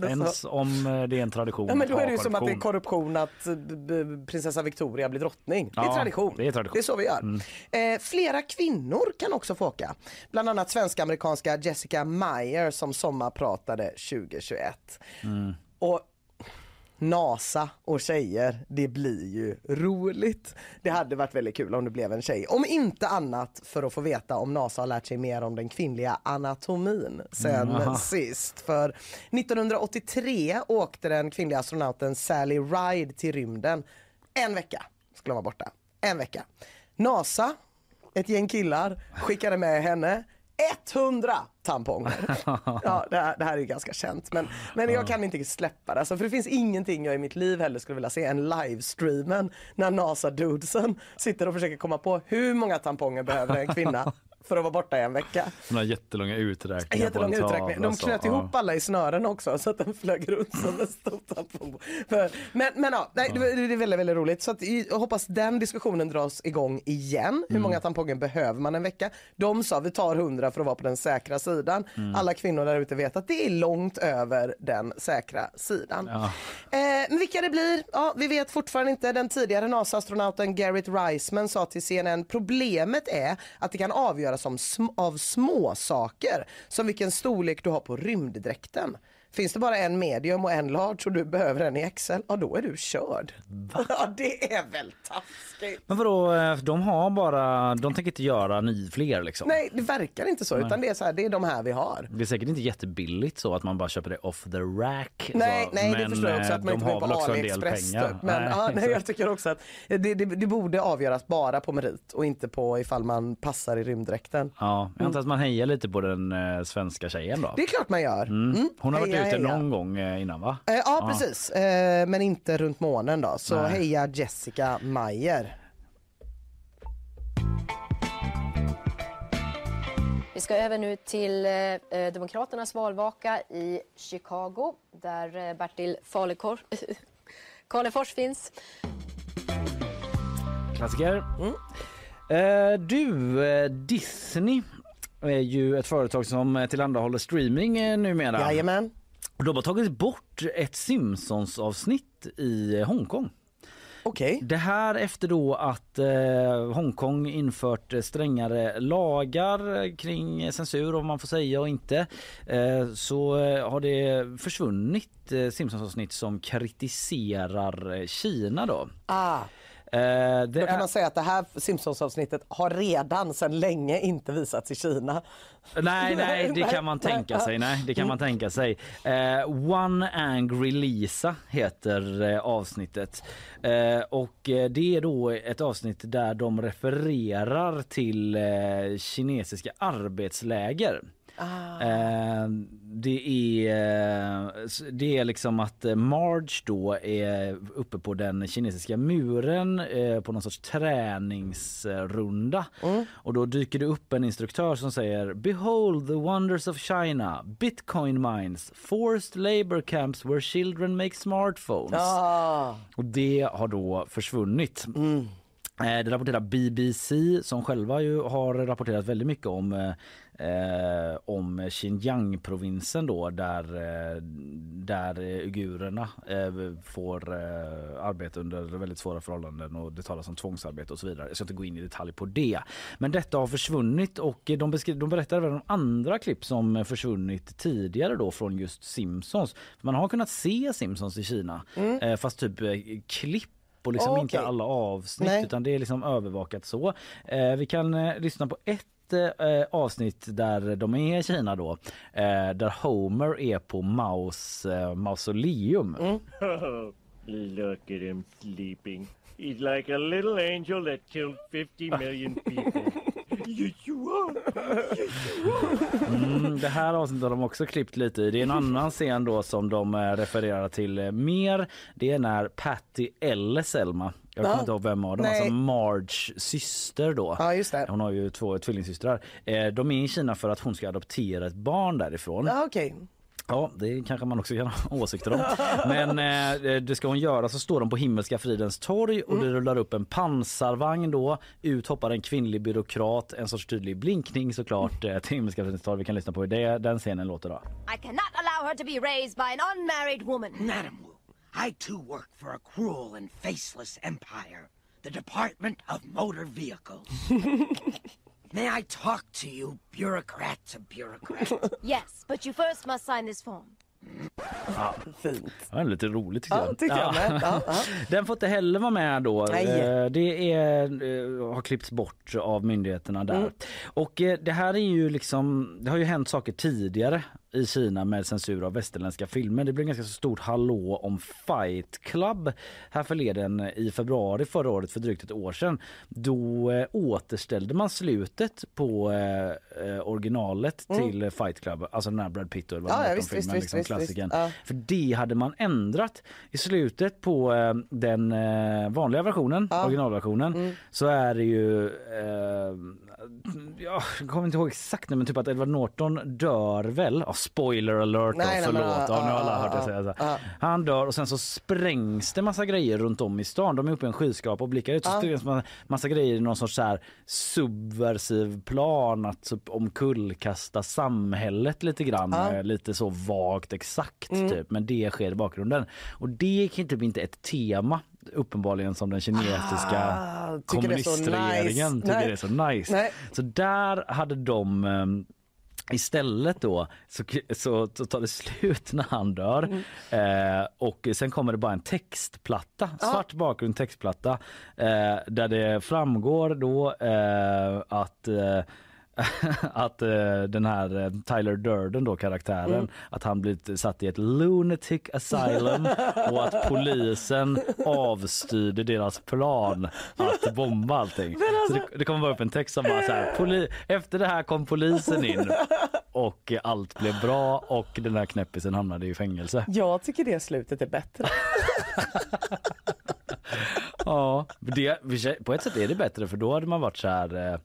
det Ens så. om eh, det är en tradition. Ja, men då är det ju som att det är korruption. att eh, prinsessa Victoria blir drottning. Det är tradition. det är tradition. Det är så vi gör. Eh, flera kvinnor kan också få åka. Bland annat svensk-amerikanska Jessica Meyer som sommarpratade 2021. Och NASA och tjejer, det blir ju roligt. Det hade varit väldigt kul om det blev en tjej. Om inte annat för att få veta om NASA har lärt sig mer om den kvinnliga anatomin sen Mm, sist. För 1983 åkte den kvinnliga astronauten Sally Ride till rymden. En vecka skulle vara borta. En vecka. NASA, ett gäng killar, skickade med henne 100 tamponger. Ja, det, här, det här är ganska känt. Men, men jag kan inte släppa det. Alltså, för det finns ingenting jag i mitt liv heller skulle vilja se än livestreamen när NASA-dudesen sitter och försöker komma på hur många tamponger behöver en kvinna för att vara borta i en vecka. Såna jättelånga uträkningar Jättelång på en tavla, uträkning. De knöt ja. ihop alla i snören också så att den flög runt som en stor tampong. Men, men ja, nej, det det är väldigt, väldigt roligt. Så att, jag hoppas den diskussionen dras igång igen. Hur många tamponger behöver man en vecka? De sa vi tar 100 för att vara på den säkra sidan. Alla kvinnor där ute vet att det är långt över den säkra sidan. Ja. Eh, men vilka det blir? Ja, vi vet fortfarande inte. Den tidigare NASA-astronauten Garrett Reisman sa till CNN problemet är att det kan avgöras om av små saker som vilken storlek du har på rymddräkten. Finns det bara en medium och en large och du behöver en i Excel, ja då är du körd. Ja det är väl taskigt. Men vadå, eh, de har bara, de tänker inte göra ny fler liksom? Nej det verkar inte så utan det är så här, det är de här vi har. Det är säkert inte jättebilligt så att man bara köper det off the rack. Nej, så, nej det men, förstår jag också eh, att man inte går har på också AliExpress typ. Men ja, nej, jag tycker också att det, det, det borde avgöras bara på merit och inte på ifall man passar i rymddräkten. Ja, jag antar att man hejar lite på den eh, svenska tjejen då. Det är klart man gör. Mm. Hon har Heja, ute någon gång eh, innan va? Eh, ja, precis, eh, men inte runt månen då. Så Nej. heja Jessica Meyer. Vi ska över nu till eh, Demokraternas valvaka i Chicago där eh, Bertil Falekor, Karlefors finns. Klassiker. Eh, du, eh, Disney är ju ett företag som tillhandahåller streaming eh, numera. Jajamän. De har tagit bort ett Simpsons avsnitt i Hongkong. Okej. Det här efter då att eh, Hongkong infört strängare lagar kring censur om man får säga och inte. Eh, så eh, har det försvunnit eh, Simpsons-avsnitt som kritiserar eh, Kina då. Ah, Eh, då kan är- man säga att det här Simpsons-avsnittet har redan sedan länge inte visats i Kina. Nej, nej, det kan man tänka sig. Nej, det kan man tänka sig. Eh, One Angry Lisa heter eh, avsnittet. Eh, och eh, det är då ett avsnitt där de refererar till eh, kinesiska arbetsläger. Eh, det är eh, det är liksom att eh, Marge då är uppe på den kinesiska muren eh, på någon sorts träningsrunda. Och då dyker det upp en instruktör som säger Behold the wonders of China, bitcoin mines, forced labor camps where children make smartphones. Ah, Och det har då försvunnit. Eh, Det rapporterar BBC som själva ju har rapporterat väldigt mycket om eh, om Xinjiang-provinsen då där, eh, där uigurerna eh, får arbeta under väldigt svåra förhållanden och det talas om tvångsarbete och så vidare. Jag ska inte gå in i detalj på det. Men detta har försvunnit och de, beskri- de berättar även om andra klipp som försvunnit tidigare då från just Simpsons. Man har kunnat se Simpsons i Kina eh, fast typ klipp och liksom Okej. inte alla avsnitt Nej. utan det är liksom övervakat så. Eh, vi kan eh, lyssna på ett eh, avsnitt där de är i Kina då eh, där Homer är på Maos eh, mausoleum. Look at him sleeping. He's like a little angel that killed 50 million people. Mm, det här avsnittet har de också klippt lite i. Det är en annan scen då som de eh, refererar till eh, mer. Det är när Patty eller Selma jag kommer inte ihåg vem av dem, Nej. alltså Marges syster då. ja, just det. Hon har ju två tvillingsystrar. Eh, De är i Kina för att hon ska adoptera ett barn därifrån. Ja, okej. Ja, det kanske man också kan ha åsikter om. Men eh, det ska hon göra. Så står de på Himmelska fridens torg och det rullar upp en pansarvagn då. Ut hoppar en kvinnlig byråkrat. En sorts tydlig blinkning såklart eh, till Himmelska fridens torg. Vi kan lyssna på hur det, den scenen låter då. I cannot allow her to be raised by an unmarried woman. Wu, I too work for a cruel and faceless empire, the Department of Motor Vehicles. May I talk to you, bureaucrat to bureaucrat? Yes, but you first must sign this form. Fint. Det var lite roligt tycker Ja, jag. tycker jag med. Ja, ja. Den får inte heller vara med då. Nej. Eh, Det är, eh, har klippts bort av myndigheterna där. Mm. Och eh, det här är ju liksom, det har ju hänt saker tidigare i Kina med censur av västerländska filmer. Det blev ganska så stort hallå om Fight Club här förleden i februari förra året för drygt ett år sedan. Då eh, återställde man slutet på eh, originalet till Fight Club, alltså den här Brad Pitt och Edward Mm. Ja, ja, visst, filmen, visst, liksom klassikern. Ja. För det hade man ändrat. I slutet på eh, den eh, vanliga versionen, originalversionen, så är det ju eh, ja, jag kommer inte ihåg exakt nu men typ att Edward Norton dör väl. Ja, spoiler alert Nej, då, nej, förlåt. men, ja, nu har ja, alla ja, hört det ja, säga så. ja. Han dör och sen så sprängs det massa grejer runt om i stan. De är uppe i en skyskrapa och blickar ut så sprängs massa, massa grejer i någon sorts så här subversiv plan att typ omkullkasta samhället lite grann. Eh, Lite så vagt exakt Mm. typ. Men det sker i bakgrunden. Och det är typ inte ett tema uppenbarligen som den kinesiska Ah, tycker det är så kommunistregeringen nice. tycker Nej. det är så nice. Nej. Så där hade de ehm, Istället då så, så, så tar det slut när han dör Mm. eh, och sen kommer det bara en textplatta, svart bakgrund textplatta eh, där det framgår då eh, att eh, att eh, den här eh, Tyler Durden då karaktären Mm. att han blivit satt i ett lunatic asylum och att polisen avstyrde deras plan att bomba allting. Så det, det kommer bara upp en text som bara så här, poli- efter det här kom polisen in och allt blev bra och den här knäppisen hamnade i fängelse. Jag tycker det slutet är bättre. Ja, det, på ett sätt är det bättre för då hade man varit så här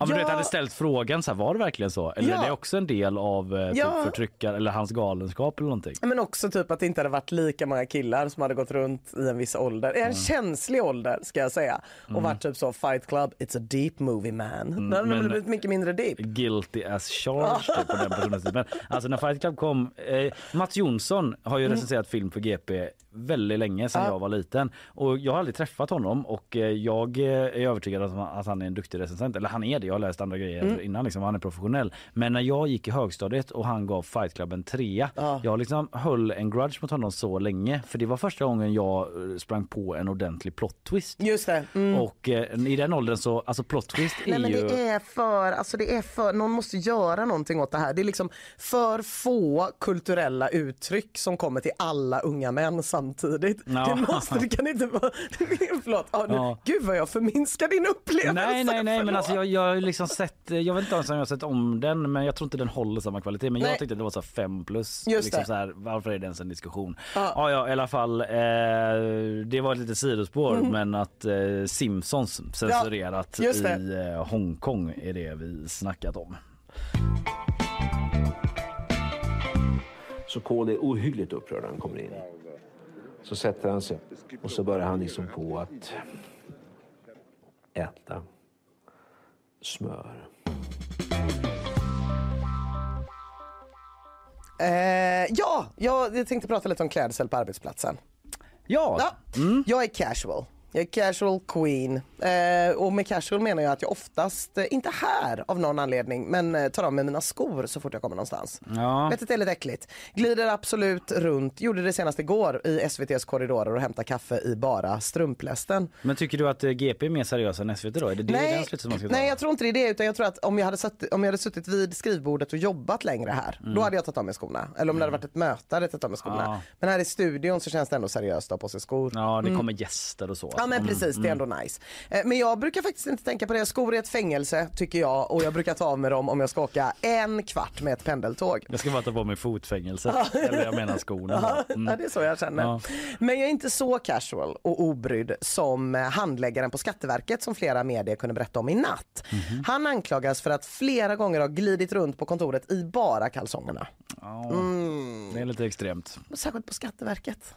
eh, Ja, men du vet, hade ställt frågan så här, var det verkligen så? Eller Ja. är det också en del av eh, typ Ja. förtryckare eller hans galenskap eller någonting? Men också typ att det inte hade varit lika många killar som hade gått runt i en viss ålder. En känslig ålder ska jag säga. Och varit typ så fight club, it's a deep movie man. Då hade men- det blivit mycket mindre deep. Guilty as charged typ, på den personens tid. Men alltså när Fight Club kom, eh, Mats Jonsson har ju recenserat film för GP väldigt länge sedan Ja. jag var liten och jag har aldrig träffat honom och eh, jag eh, är övertygad om att han är en duktig recensent. Eller han är det, jag har läst andra grejer innan liksom, han är professionell. Men när jag gick i högstadiet och han gav Fight Club en trea, Ja. jag liksom höll en grudge mot honom så länge för det var första gången jag eh, sprang på en ordentlig plot twist. Just det. Mm. Och eh, i den åldern så, alltså plot twist är Nej men ju... det är för, alltså det är för, någon måste göra någonting åt det här. Det är liksom för få kulturella uttryck som kommer till alla unga män samtidigt. Ja. Det måste, det kan inte vara, förlåt, ja, nu, Ja. gud vad jag förminskar din upplevelse. Nej, nej, nej, men alltså jag, jag ju liksom sett, jag vet inte ens om jag har sett om den, men jag tror inte den håller samma kvalitet. Men Nej. jag tyckte det var så här fem plus. Just liksom det. Så här, varför är det ens en diskussion? Ja. Ja, ja, i alla fall. Eh, det var ett litet sidospår, men att eh, Simpsons censurerat det. i eh, Hongkong är det vi snackat om. Så Kohl är ohyggligt upprörd när han kommer in. Så sätter han sig och så börjar han liksom på att äta smör. Eh, ja, jag tänkte prata lite om klädsel på arbetsplatsen. Ja, Ja, Jag är casual. Jag är casual queen. Eh, och med casual menar jag att jag oftast, eh, inte här av någon anledning, men eh, tar av mig mina skor så fort jag kommer någonstans. ja. Vet att det är lite äckligt. Glider absolut runt, gjorde det senast igår i SVTs korridorer och hämtade kaffe i bara strumplästen. Men tycker du att eh, GP är mer seriös än SVT då? Är det det den Nej, slutsatsen man ska ta? nej jag tror inte det är det utan jag tror att om jag hade, satt, om jag hade suttit vid skrivbordet och jobbat längre här då hade jag tagit av mig skorna. Eller om det hade varit ett möte hade jag tagit av mig skorna. Mm. Ja. Men här i studion så känns det ändå seriöst att ha på sig skor. Ja, det kommer gäster och så. Mm. Ja men precis, det är ändå nice. Eh, Men jag brukar faktiskt inte tänka på det. Skor är ett fängelse tycker jag och jag brukar ta av mig dem om jag ska åka en kvart med ett pendeltåg. Jag ska bara ta på mig fotfängelse. Eller jag menar skorna. Ja, Mm. det är så jag känner. Ja. Men jag är inte så casual och obrydd som eh, handläggaren på Skatteverket som flera medier kunde berätta om i natt. Mhm. Han anklagas för att flera gånger ha glidit runt på kontoret i bara kalsongerna. Ja, Mm. Det är lite extremt. Särskilt på Skatteverket.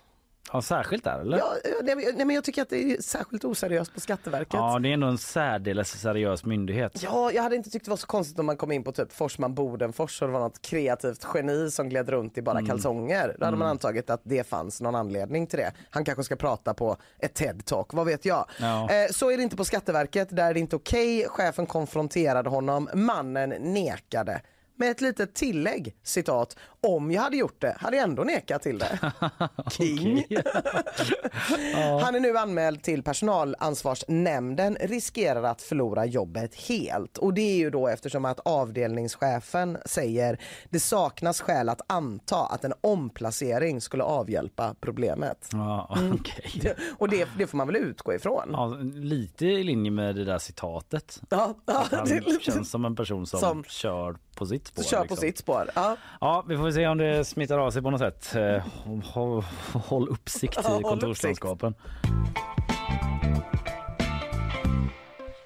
Ja, särskilt där eller? Ja, ja, nej, men- nej, men jag tycker att det är särskilt oseriöst på Skatteverket. Ja, det är ändå en särdeles seriös myndighet. Ja, jag hade inte tyckt det var så konstigt om man kom in på typ Forsman Bodenfors och det var något kreativt geni som gled runt i bara Mm. kalsonger. Då hade man antagit att det fanns någon anledning till det. Han kanske ska prata på ett TED-talk, vad vet jag. Ja. Eh, så är det inte på Skatteverket, där är det inte okej. Chefen konfronterade honom, mannen nekade. Med ett litet tillägg, citat, om jag hade gjort det hade jag ändå nekat till det. King. Han är nu anmäld till personalansvarsnämnden, riskerar att förlora jobbet helt. Och det är ju då eftersom att avdelningschefen säger det saknas skäl att anta att en omplacering skulle avhjälpa problemet. Ja, Mm. Och det, det får man väl utgå ifrån. Ja, lite i linje med det där citatet. Ja, ja, Han det- känns som en person som, Som- kör på sitt spår. Kör på liksom. sitt spår. Ja. Ja, vi får se om det smittar av sig på något sätt. Eh, Håll, håll uppsikt i kontorslandskapen.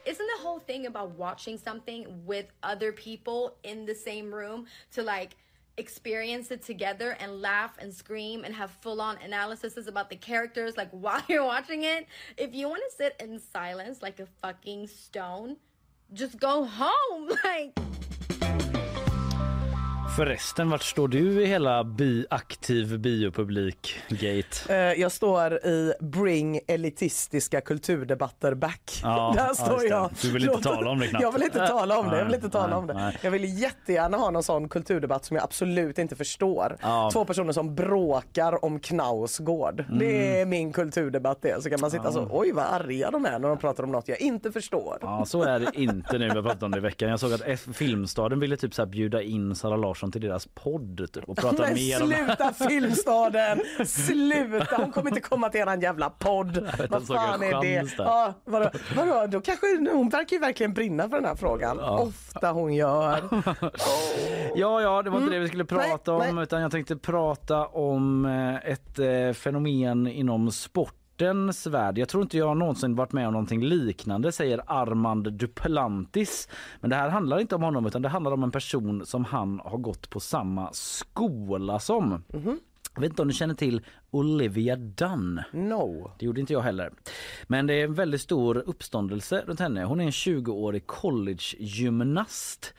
isn't the whole thing about watching something with other people in the same room to like experience it together and laugh and scream and have full on analyses about the characters like while you're watching it if you want to sit in silence like a fucking stone just go home like Förresten, vart står du i hela bi aktiv biopublik-gate? Eh, Jag står i Bring elitistiska kulturdebatter back. Ja, Där ja, står det. jag. Du vill inte tala om det knappt. Jag vill inte tala om det. Jag vill inte tala nej, om det. nej. Jag vill jättegärna ha någon sån kulturdebatt som jag absolut inte förstår. Ja. Två personer som bråkar om Knausgård. Det är min kulturdebatt det. Så kan man sitta så, oj vad arga de är när de pratar om något jag inte förstår. Ja, så är det inte nu. Vi har pratat om det i veckan. Jag såg att F- Filmstaden ville typ så bjuda in Sara Larsson till deras podd typ, och prata Men mer om sluta Filmstaden! Sluta! Hon kommer inte komma till eran jävla podd. vet, Vad fan är det? Ja, vadå, vadå? Då kanske, hon verkar ju verkligen brinna för den här frågan. Ofta hon gör. Ja, ja, det var inte det vi skulle prata Mm. Nej, om nej. utan jag tänkte prata om eh, ett eh, fenomen inom sport sportens värld. Jag tror inte jag någonsin varit med om någonting liknande säger Armand Duplantis. Men det här handlar inte om honom utan det handlar om en person som han har gått på samma skola som. Jag vet inte om du känner till Olivia Dunn? No. Det gjorde inte jag heller. Men det är en väldigt stor uppståndelse runt henne. Hon är en 20-årig collegegymnast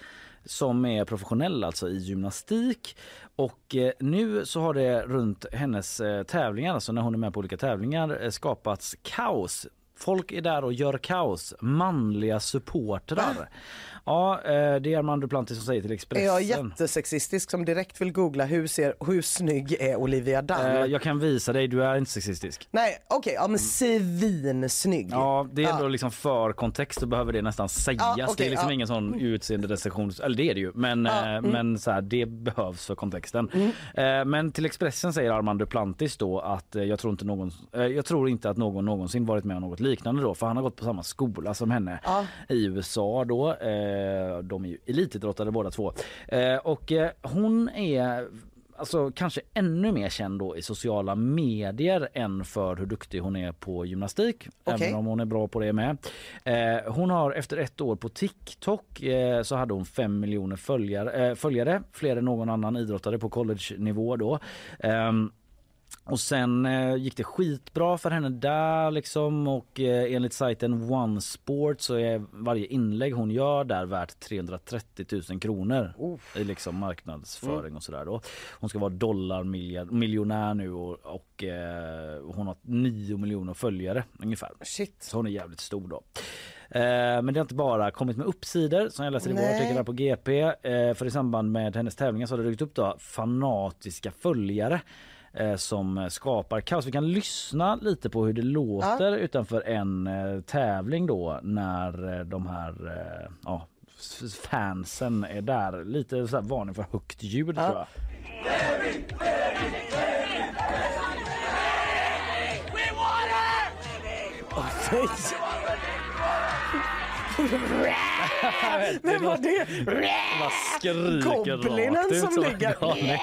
som är professionell alltså i gymnastik och eh, nu så har det runt hennes eh, tävlingar, alltså när hon är med på olika tävlingar, eh, skapats kaos. Folk är där och gör kaos. Manliga supportrar. Ja, eh, det är Armando Planti som säger till Är Expressen. jag jättesexistisk som direkt vill googla hur, ser, hur snygg är Olivia Dunn? Eh, jag kan visa dig, du är inte sexistisk. Nej okej, ja men svinsnygg. Ja, det är ändå liksom för kontext så behöver det nästan sägas. Ja, okej, det är liksom ja. ingen sån utseende eller det är det ju, men, Ja, eh, mm. men så här, det behövs för kontexten. Eh, Men till Expressen säger Armand Duplantis då att jag tror, inte någon, jag tror inte att någon någonsin varit med om något liknande då, för han har gått på samma skola som henne Ja. i USA då. Eh, De är ju elitidrottare båda två. Eh, Och eh, hon är alltså kanske ännu mer känd då i sociala medier än för hur duktig hon är på gymnastik. Okej. Även om hon är bra på det med. Eh, hon har efter ett år på TikTok eh, så hade hon fem miljoner följare, eh, följare, fler än någon annan idrottare på college-nivå då. Ehm, och sen eh, gick det skitbra för henne där liksom och eh, enligt sajten OneSport så är varje inlägg hon gör där värt 330 000 kronor i liksom marknadsföring och sådär då. Hon ska vara dollarmiljonär nu och, och eh, hon har 9 miljoner följare ungefär. Shit. Så hon är jävligt stor då. Eh, Men det har inte bara kommit med uppsidor som jag läser i vår artikel på GP. Eh, För i samband med hennes tävlingar så har det dykt upp då fanatiska följare som skapar kaos. Vi kan lyssna lite på hur det låter utanför en eh, tävling då när eh, de här eh, ja, fansen är där. Lite så här varning för högt ljud tror jag. Men vad det? Vad skriker Goblinen rakt ut som ligger-.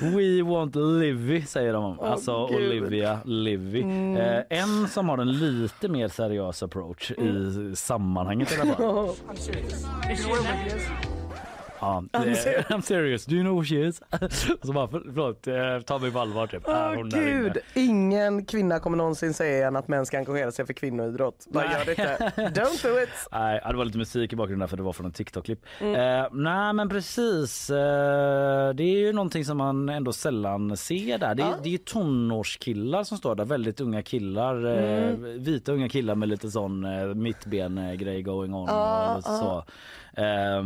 We want Livy säger de. Åh, alltså Gud. Olivia Livy. Mm. Eh, en som har en lite mer seriös approach i sammanhanget i alla fall. Ja, I'm serious. I'm serious. Do you know who she is? Och så bara, för, förlåt, eh, ta mig på allvar typ. Åh inne? gud, ingen kvinna kommer någonsin säga igen att män ska engagera sig för kvinnoidrott. Bara gör det inte. Don't do it. Nej, det var lite musik i bakgrunden för det var från en TikTok-klipp. Mm. Eh, nej men precis, eh, det är ju någonting som man ändå sällan ser där. Det är, Ja. det är ju tonårskillar som står där, väldigt unga killar. Eh, Mm. vita unga killar med lite sån eh, mittben-grej going on. Och så. Eh,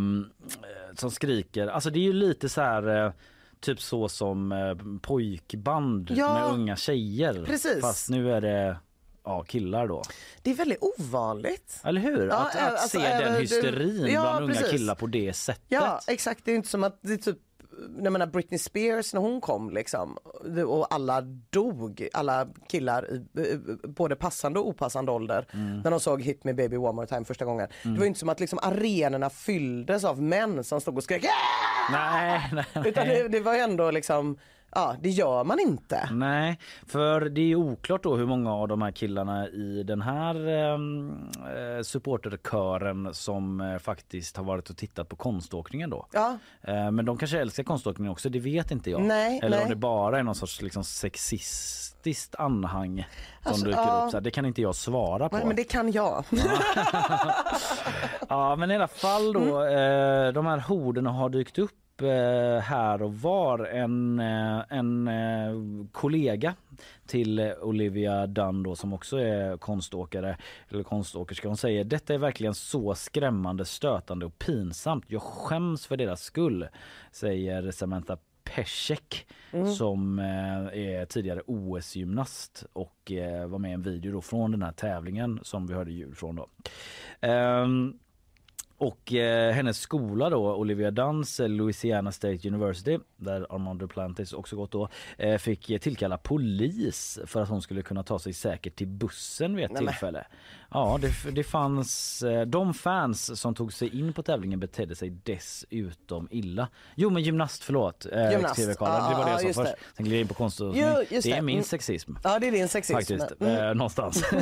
som skriker, alltså det är ju lite så här eh, Typ så som eh, pojkband Ja. med unga tjejer. Precis. Fast nu är det ja, killar då. Det är väldigt ovanligt. Eller hur? Ja, att äh, att alltså, se även den hysterin Ja, bland unga precis. killar på det sättet. Ja exakt, det är inte som att det typ jag menar Britney Spears när hon kom liksom och alla dog, alla killar i både passande och opassande ålder Mm. när de såg Hit Me Baby One More Time första gången. Det var inte som att liksom arenorna fylldes av män som stod och skrek "Ah!" Nej, nej. Utan det, det var ju ändå liksom, ja det gör man inte. Nej, för det är oklart då hur många av de här killarna i den här ehm, eh, supporterkören som eh, faktiskt har varit och tittat på konståkningen då. Ja. Eh, men de kanske älskar konståkningen också, det vet inte jag. Nej, Eller nej. om det bara är någon sorts liksom sexistiskt anhang som Alltså, dyker ja. upp. Så här, det kan inte jag svara på. Men, men det kan jag. Ja men i alla fall då, Mm. eh, de här horderna har dykt upp eh, här och var. En, eh, en eh, kollega till Olivia Dunn då, som också är konståkare eller konståkerska. Hon säger detta är verkligen så skrämmande, stötande och pinsamt. Jag skäms för deras skull, säger Samantha Pesek Mm. som eh, är tidigare OS-gymnast och eh, var med i en video då från den här tävlingen som vi hörde ljud från då. Ehm, och eh, hennes skola då, Olivia Dunns eh, Louisiana State University, där Armand Duplantis också gått då, eh, fick tillkalla polis för att hon skulle kunna ta sig säkert till bussen vid ett Nej, men. Ja, det, det fanns... eh, De fans som tog sig in på tävlingen betedde sig dessutom illa. Jo, men gymnast, förlåt. eh, Gymnast. TV-karlen. det var det Ja, jag sa först. det. Sen gled jag in på konst och Jo, Det är det. min Mm. sexism. Ja det är din sexism. Faktiskt, Mm. eh, någonstans.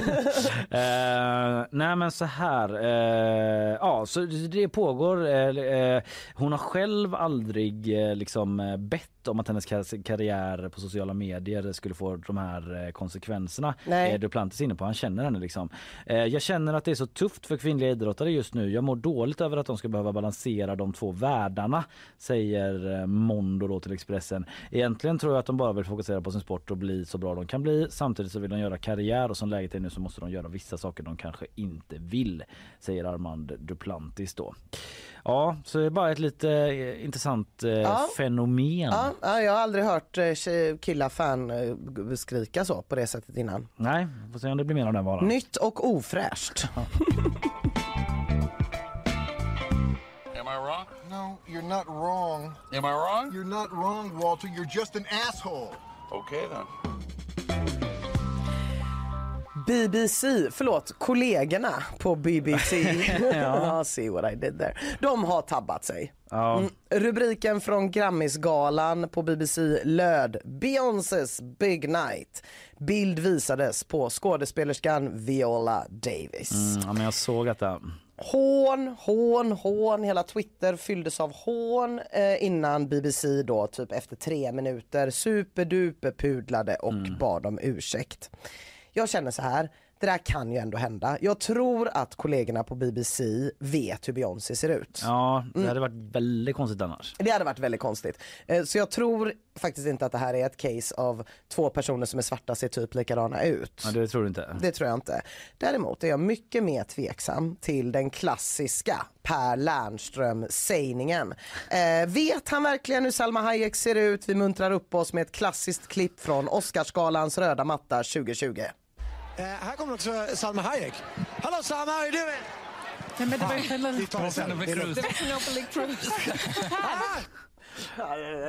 eh, nej men så här, eh, ja så det pågår. Eh, eh, hon har själv aldrig eh, liksom eh, bett om att hennes kar- karriär på sociala medier skulle få de här eh, konsekvenserna. Nej. Eh, Duplantis inne på, han känner henne liksom. Eh, Eh, jag känner att det är så tufft för kvinnliga idrottare just nu. Jag mår dåligt över att de ska behöva balansera de två världarna, säger eh, Mondo då till Expressen. Egentligen tror jag att de bara vill fokusera på sin sport och bli så bra de kan bli. Samtidigt så vill de göra karriär och som läget är nu så måste de göra vissa saker de kanske inte vill, säger Armand Duplantis då. Ja, så det är bara ett lite eh, intressant eh, Ja. fenomen. Ja, ja, jag har aldrig hört eh, tjej- killar fan eh, g- skrika så på det sättet innan. Nej, får se om det blir mer av den varan. Nytt och ofräscht. Am I wrong? No, you're not wrong. Am I wrong? You're not wrong, Walter. You're just an asshole. Okay then. BBC, förlåt, kollegorna på BBC. Ja. See what I did there. De har tabbat sig. Mm, rubriken från Grammisgalan på BBC löd Beyoncés Big Night. Bild visades på skådespelerskan Viola Davis. Mm, ja, men jag såg detta. Hån, hån, hån. Hela Twitter fylldes av hån eh, innan BBC då typ efter tre minuter superduper pudlade och bad om ursäkt. Jag känner så här, det där kan ju ändå hända. Jag tror att kollegorna på BBC vet hur Beyoncé ser ut. Ja, det Mm. hade varit väldigt konstigt annars. Det hade varit väldigt konstigt. Eh, Så jag tror faktiskt inte att det här är ett case av två personer som är svarta ser typ likadana ut. Ja, det tror du inte? Det tror jag inte. Däremot är jag mycket mer tveksam till den klassiska Per Lernström-sägningen. Eh, vet han verkligen hur Salma Hayek ser ut? Vi muntrar upp oss med ett klassiskt klipp från Oscarsgalans röda matta 2020. Eh, här kommer också Salma Hayek. Hello Salma, are you doing? Nej, men det var ju Vi tar det sen. Det är lugnt. Det var Penelope Cruz.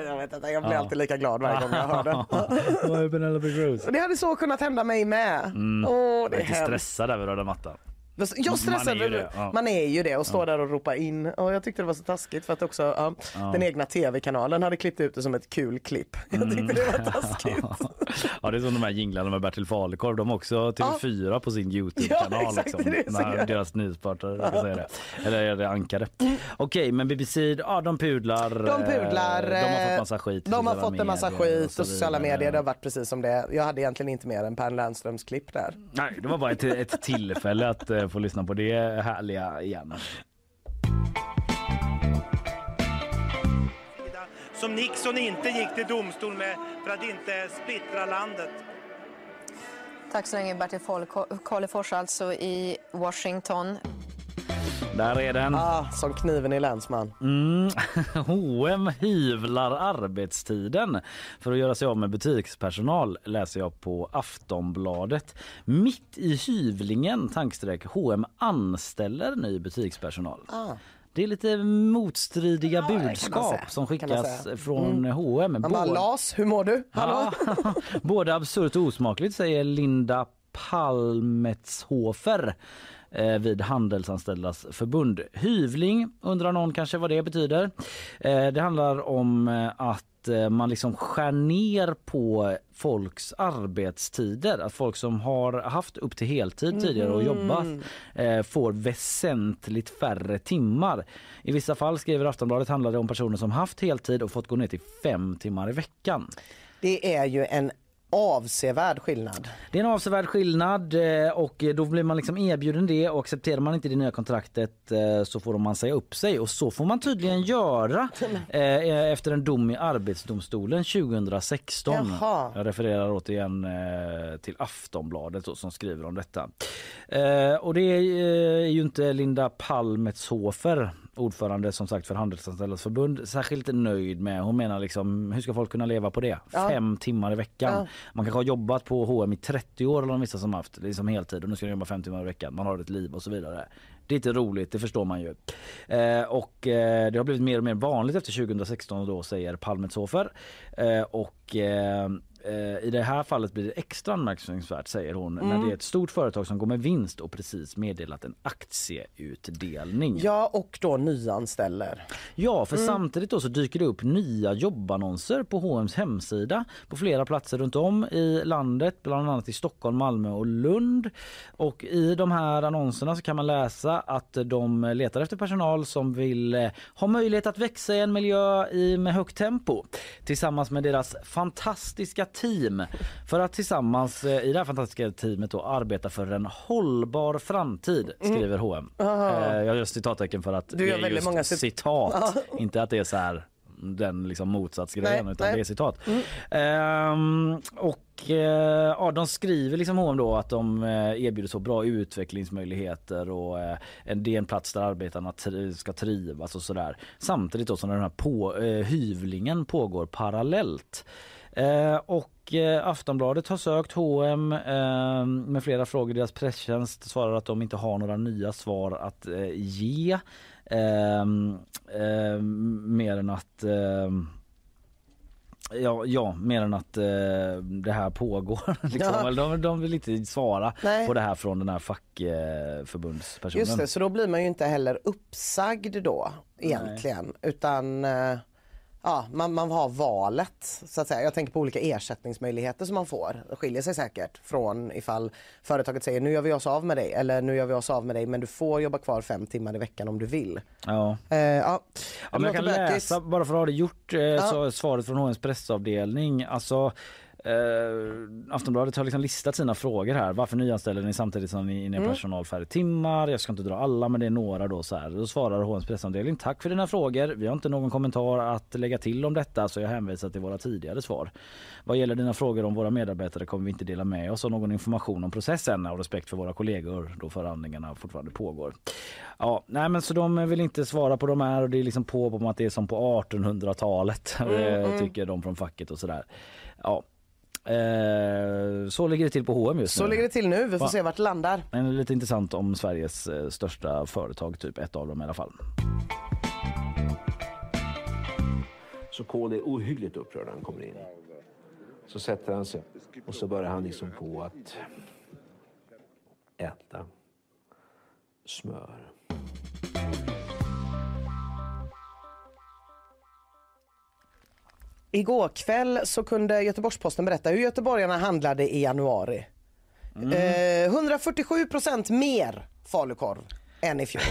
Jag vet inte, jag blir alltid lika glad varje gång jag hör den. Är Det hade så kunnat hända mig med. Mm. Åh, det är jag är lite hemskt. stressad över röda mattan. Jag stressar Man är ju det, ja. Man är ju det och står där och ropar in. Och jag tyckte det var så taskigt för att också ja, den egna tv-kanalen hade klippt ut det som ett kul klipp. Jag tyckte det var taskigt. ja, det är som de här jinglarna med Bertil Fagerkorv. De också TV4 på sin Youtube-kanal. Ja, exakt, liksom, det när deras nyhetspartner säga det. Eller är det ankare. Okej, men BBC, ja de pudlar. De pudlar. eh, De har eh, fått massa skit. De har fått en massa skit och sociala medier. Det har varit precis som det. Jag hade egentligen inte mer än Per Lernströms klipp där. Nej, det var bara ett, ett tillfälle att eh, få lyssna på det härliga igen. som Nixon inte gick till domstol med för att inte splittra landet. Tack så länge Bertil Karlefors alltså i Washington. Där är den. Ah, som kniven i länsman. Mm. H&M hyvlar arbetstiden för att göra sig av med butikspersonal läser jag på Aftonbladet. Mitt i hyvlingen tankstreck H&M anställer ny butikspersonal. Ah. Det är lite motstridiga man budskap som skickas säga. från Mm. H&M. Man bara, Las, hur mår du? Hallå? Ja, både absurt och osmakligt säger Linda Palmetshofer vid Handelsanställdas förbund. Hyvling undrar någon kanske vad det betyder. Eh, det handlar om eh, att eh, man liksom skär ner på folks arbetstider. Att folk som har haft upp till heltid tidigare och Mhm. jobbat eh, får väsentligt färre timmar. I vissa fall, skriver Aftonbladet, handlar det om personer som haft heltid och fått gå ner till fem timmar i veckan. Det är ju en avsevärd skillnad. Det är en avsevärd skillnad eh, och då blir man liksom erbjuden det och accepterar man inte det nya kontraktet eh, så får man säga upp sig och så får man tydligen göra eh, efter en dom i Arbetsdomstolen 2016. Jaha. Jag refererar återigen till Aftonbladet som skriver om detta. Och det är ju inte Linda Palmetshofer ordförande som sagt för Handelsanställdas förbund särskilt nöjd med. Hon menar liksom hur ska folk kunna leva på det? Ja. Fem timmar i veckan. Ja. Man kanske har jobbat på H&M i 30 år eller vissa som haft liksom heltid och nu ska de jobba fem timmar i veckan. Man har ett liv och så vidare. Det är inte roligt, det förstår man ju. Eh, och eh, det har blivit mer och mer vanligt efter 2016 då säger Palmetshofer. Eh, och eh, I det här fallet blir det extra anmärkningsvärt säger hon när Mm. det är ett stort företag som går med vinst och precis meddelat en aktieutdelning. Ja och då nyanställer. Ja, för Mm. samtidigt då så dyker det upp nya jobbannonser på H&M's hemsida på flera platser runt om i landet, bland annat i Stockholm, Malmö och Lund. Och i de här annonserna så kan man läsa att de letar efter personal som vill eh, ha möjlighet att växa i en miljö i, med högt tempo tillsammans med deras fantastiska team för att tillsammans eh, i det här fantastiska teamet då arbeta för en hållbar framtid skriver H&M. Eh, Jag gör citattecken för att Du det är väldigt just många cit- citat. Inte att det är så här den liksom motsatsgrejen Nej, utan nej. det är citat. Mm. Ehm, och eh, ja, de skriver liksom H&M då att de erbjuder så bra utvecklingsmöjligheter och eh, en- det är en plats där arbetarna ska trivas och sådär. Samtidigt då som den här på, eh, hyvlingen pågår parallellt. Eh, och eh, Aftonbladet har sökt H&M eh, med flera frågor. Deras presstjänst svarar att de inte har några nya svar att ge. Ehm, ehm, mer än att Ja, ja, mer än att eh, det här pågår. liksom. Ja. De, de vill inte svara Nej. på det här från den här fackförbundspersonen. Just det, så då blir man ju inte heller uppsagd då egentligen utan eh, ja, man, man har valet så att säga. Jag tänker på olika ersättningsmöjligheter som man får. Det skiljer sig säkert från ifall företaget säger nu gör vi oss av med dig eller nu gör vi oss av med dig men du får jobba kvar fem timmar i veckan om du vill. Ja. Eh, ja. Ja, men jag kan bökigt. läsa, bara för att ha det gjort, eh, så svaret från HMs pressavdelning. Alltså, eh, Aftonbladet har liksom listat sina frågor här. Varför nyanställer ni samtidigt som ni är inne i Mm. personal färre timmar? Jag ska inte dra alla men det är några då så här. Då svarar HMs pressavdelning. Tack för dina frågor. Vi har inte någon kommentar att lägga till om detta så jag hänvisar till våra tidigare svar. Vad gäller dina frågor om våra medarbetare kommer vi inte dela med oss av någon information om processen av respekt för våra kollegor då förhandlingarna fortfarande pågår. Ja, nej men så de vill inte svara på de här och det är liksom på om att det är som på 1800-talet Mm, eh, mm. tycker de från facket och sådär. Ja. Eh, så ligger det till på H&M just Så nu. ligger det till nu, vi får Va? se vart det landar. Men det är lite intressant om Sveriges eh, största företag, typ ett av dem i alla fall. Så Kohl är ohyggligt upprörd när han kommer in. Så sätter han sig och så börjar han liksom på att äta smör. Igår kväll så kunde Göteborgs-Posten berätta hur göteborgarna handlade i januari. Eh, 147 procent mer falukorv än i fjol.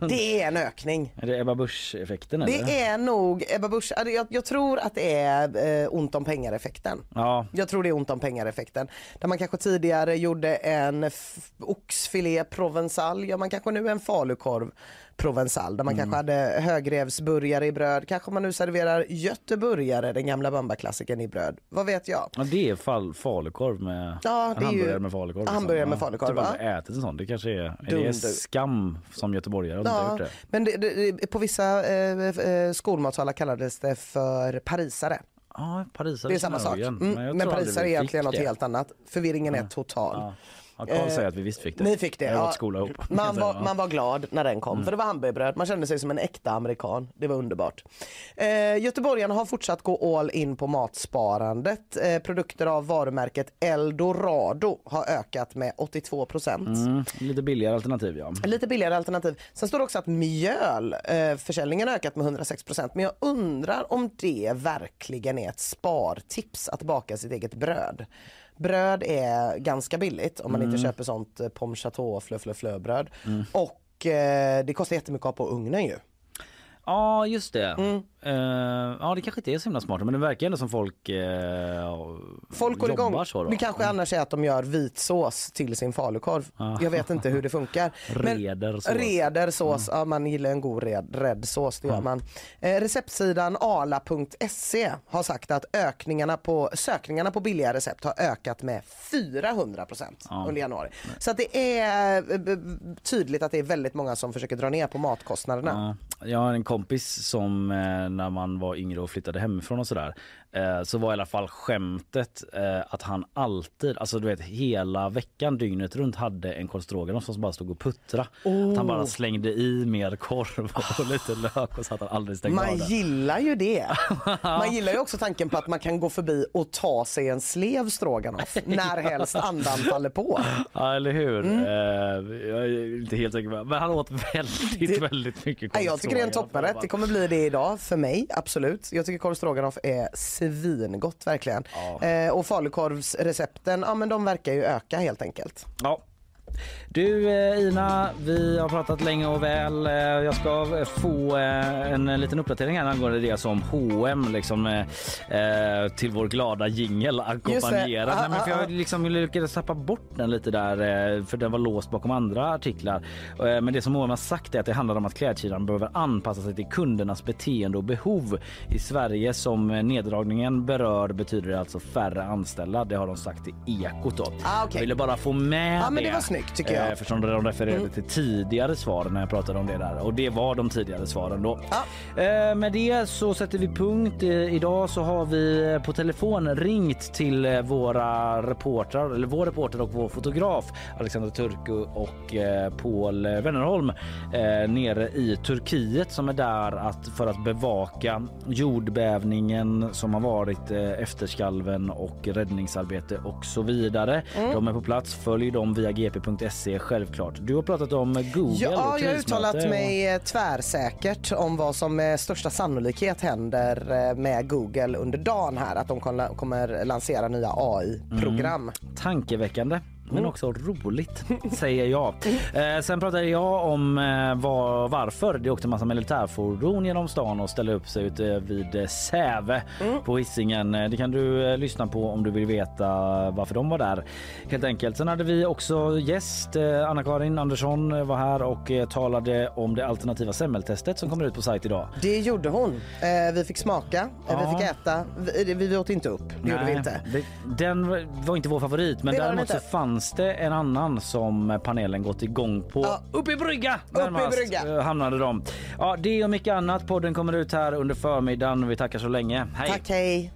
Det är en ökning. Är det Ebba Busch-effekten? Det är nog Ebba Busch, alltså, jag, jag tror att det är eh, ont om pengar-effekten. Ja, Jag tror det är ont om pengar-effekten. Där man kanske tidigare gjorde en oxfilé provençal gör man kanske nu en falukorv provençal. Där man Mm. kanske hade högrevsburgare i bröd. Kanske man nu serverar göteborgare, den gamla bambaklassikern i bröd. Vad vet jag? ja det är fall, falukorv med Ja, det är ju- hamburgare med falukorv. liksom. hamburgare med Ja, falukorv, Typ va? aldrig ätit en sån. Det kanske är, är det skam som göteborgare att inte Ja, gjort det. men det, det, på vissa eh, eh, skolmatsalar kallades det för parisare. Ja, parisare Det är samma sak. Mm, Men men parisare är egentligen något helt annat. Förvirringen är total. Ja. Ja, Carl Eh, säger att vi visst fick det. Ni fick det. Vi har ja. gått skola ihop. Man var, man var glad när den kom Mm. för det var hamburgerbröd. Man kände sig som en äkta amerikan. Det var underbart. Eh, Göteborgarna har fortsatt gå all in på matsparandet. Eh, produkter av varumärket Eldorado har ökat med 82 procent. Mm, lite billigare alternativ ja. Lite billigare alternativ. Sen står det också att mjöl, eh, försäljningen har ökat med 106 procent. Men jag undrar om det verkligen är ett spartips att baka sitt eget bröd. Bröd är ganska billigt om man inte Mm. köper sånt eh, pomme chateau flö, flö, flö bröd. Mm. Och eh, det kostar jättemycket att ha på ugnen ju. Ja just det. Mm. Eh, ja det kanske inte är så himla smart men det verkar ändå som folk uh, Folk går igång. så då. Det kanske annars är att de gör vitsås till sin falukorv. Ja. Jag vet inte hur det funkar. Reder sås. Reder sås, ja, man gillar en god red, red sås, det gör man. Eh, receptsidan arla.se har sagt att ökningarna på, sökningarna på billiga recept har ökat med 400 Ja. under januari. Så att det är eh, tydligt att det är väldigt många som försöker dra ner på matkostnaderna. Jag har en kompis som eh, när man var yngre och flyttade hemifrån och sådär eh, så var i alla fall skämtet eh, att han alltid, alltså du vet hela veckan dygnet runt hade en korv stroganoff som bara stod och puttra. Oh. Att han bara slängde i mer korv och lite lök och så att han aldrig stängde Man gillar ju det. Man gillar ju också tanken på att man kan gå förbi och ta sig en slev stroganoff när helst andan faller på. Ja eller hur. Mm. Eh, jag är inte helt säker men han åt väldigt väldigt mycket korv jag tycker det är en toppenrätt. Det kommer bli det idag för mig, absolut. Jag tycker korv stroganoff är svingott verkligen. Eh, och falukorvsrecepten, ja men de verkar ju öka helt enkelt. Ja. Du eh, Ina, vi har pratat länge och väl. Eh, Jag ska få eh, en liten uppdatering här angående det som H&M liksom till vår glada jingel ackompanjerar. Ah, men för ah, jag liksom lyckades tappa bort den lite där för den var låst bakom andra artiklar. Men det som H&M har sagt är att det handlar om att klädkedjan behöver anpassa sig till kundernas beteende och behov. I Sverige som neddragningen berör betyder det alltså färre anställda. Det har de sagt i Ekot då. Ah, okej. Jag ville bara få med men det snyggt, tycker jag. Eh, Eftersom de refererade Mm. till tidigare svar när jag pratade om det där och det var de tidigare svaren då. Eh, Med det så sätter vi punkt. Eh, Idag så har vi på telefon ringt till eh, våra reportrar, eller vår reporter och vår fotograf Alexander Turku och eh, Paul Wennerholm eh, nere i Turkiet som är där att, för att bevaka jordbävningen som har varit eh, efterskalven och räddningsarbete och så vidare. Mm. De är på plats. Följ dem via gp.se självklart. Du har pratat om Google Ja, och jag har uttalat och- mig eh, tvärsäkert om vad som med största sannolikhet händer eh, med Google under dagen här. Att de kommer- kommer lansera nya AI-program. Mm. Tankeväckande. Men Mm. också roligt, säger jag. Eh, sen pratade jag om eh, var, varför det åkte en massa militärfordon genom stan och ställde upp sig ute vid eh, Säve Mm. på Hisingen. Eh, Det kan du eh, lyssna på om du vill veta varför de var där. Helt enkelt. Sen hade vi också gäst. Eh, Anna-Karin Andersson eh, var här och eh, talade om det alternativa semmeltestet som kommer ut på sajt idag. Det gjorde hon. Eh, vi fick smaka, eh, Ja. vi fick äta. Vi, vi, åt inte upp. Det gjorde vi inte. det- Den var inte vår favorit men Det var den däremot så inte. fanns det en annan som panelen gått igång på. Uppe i brygga! Uppe i brygga. eh, hamnade de. Ja, det och mycket annat. Podden kommer ut här under förmiddagen. Vi tackar så länge. Hej! Tack, hej.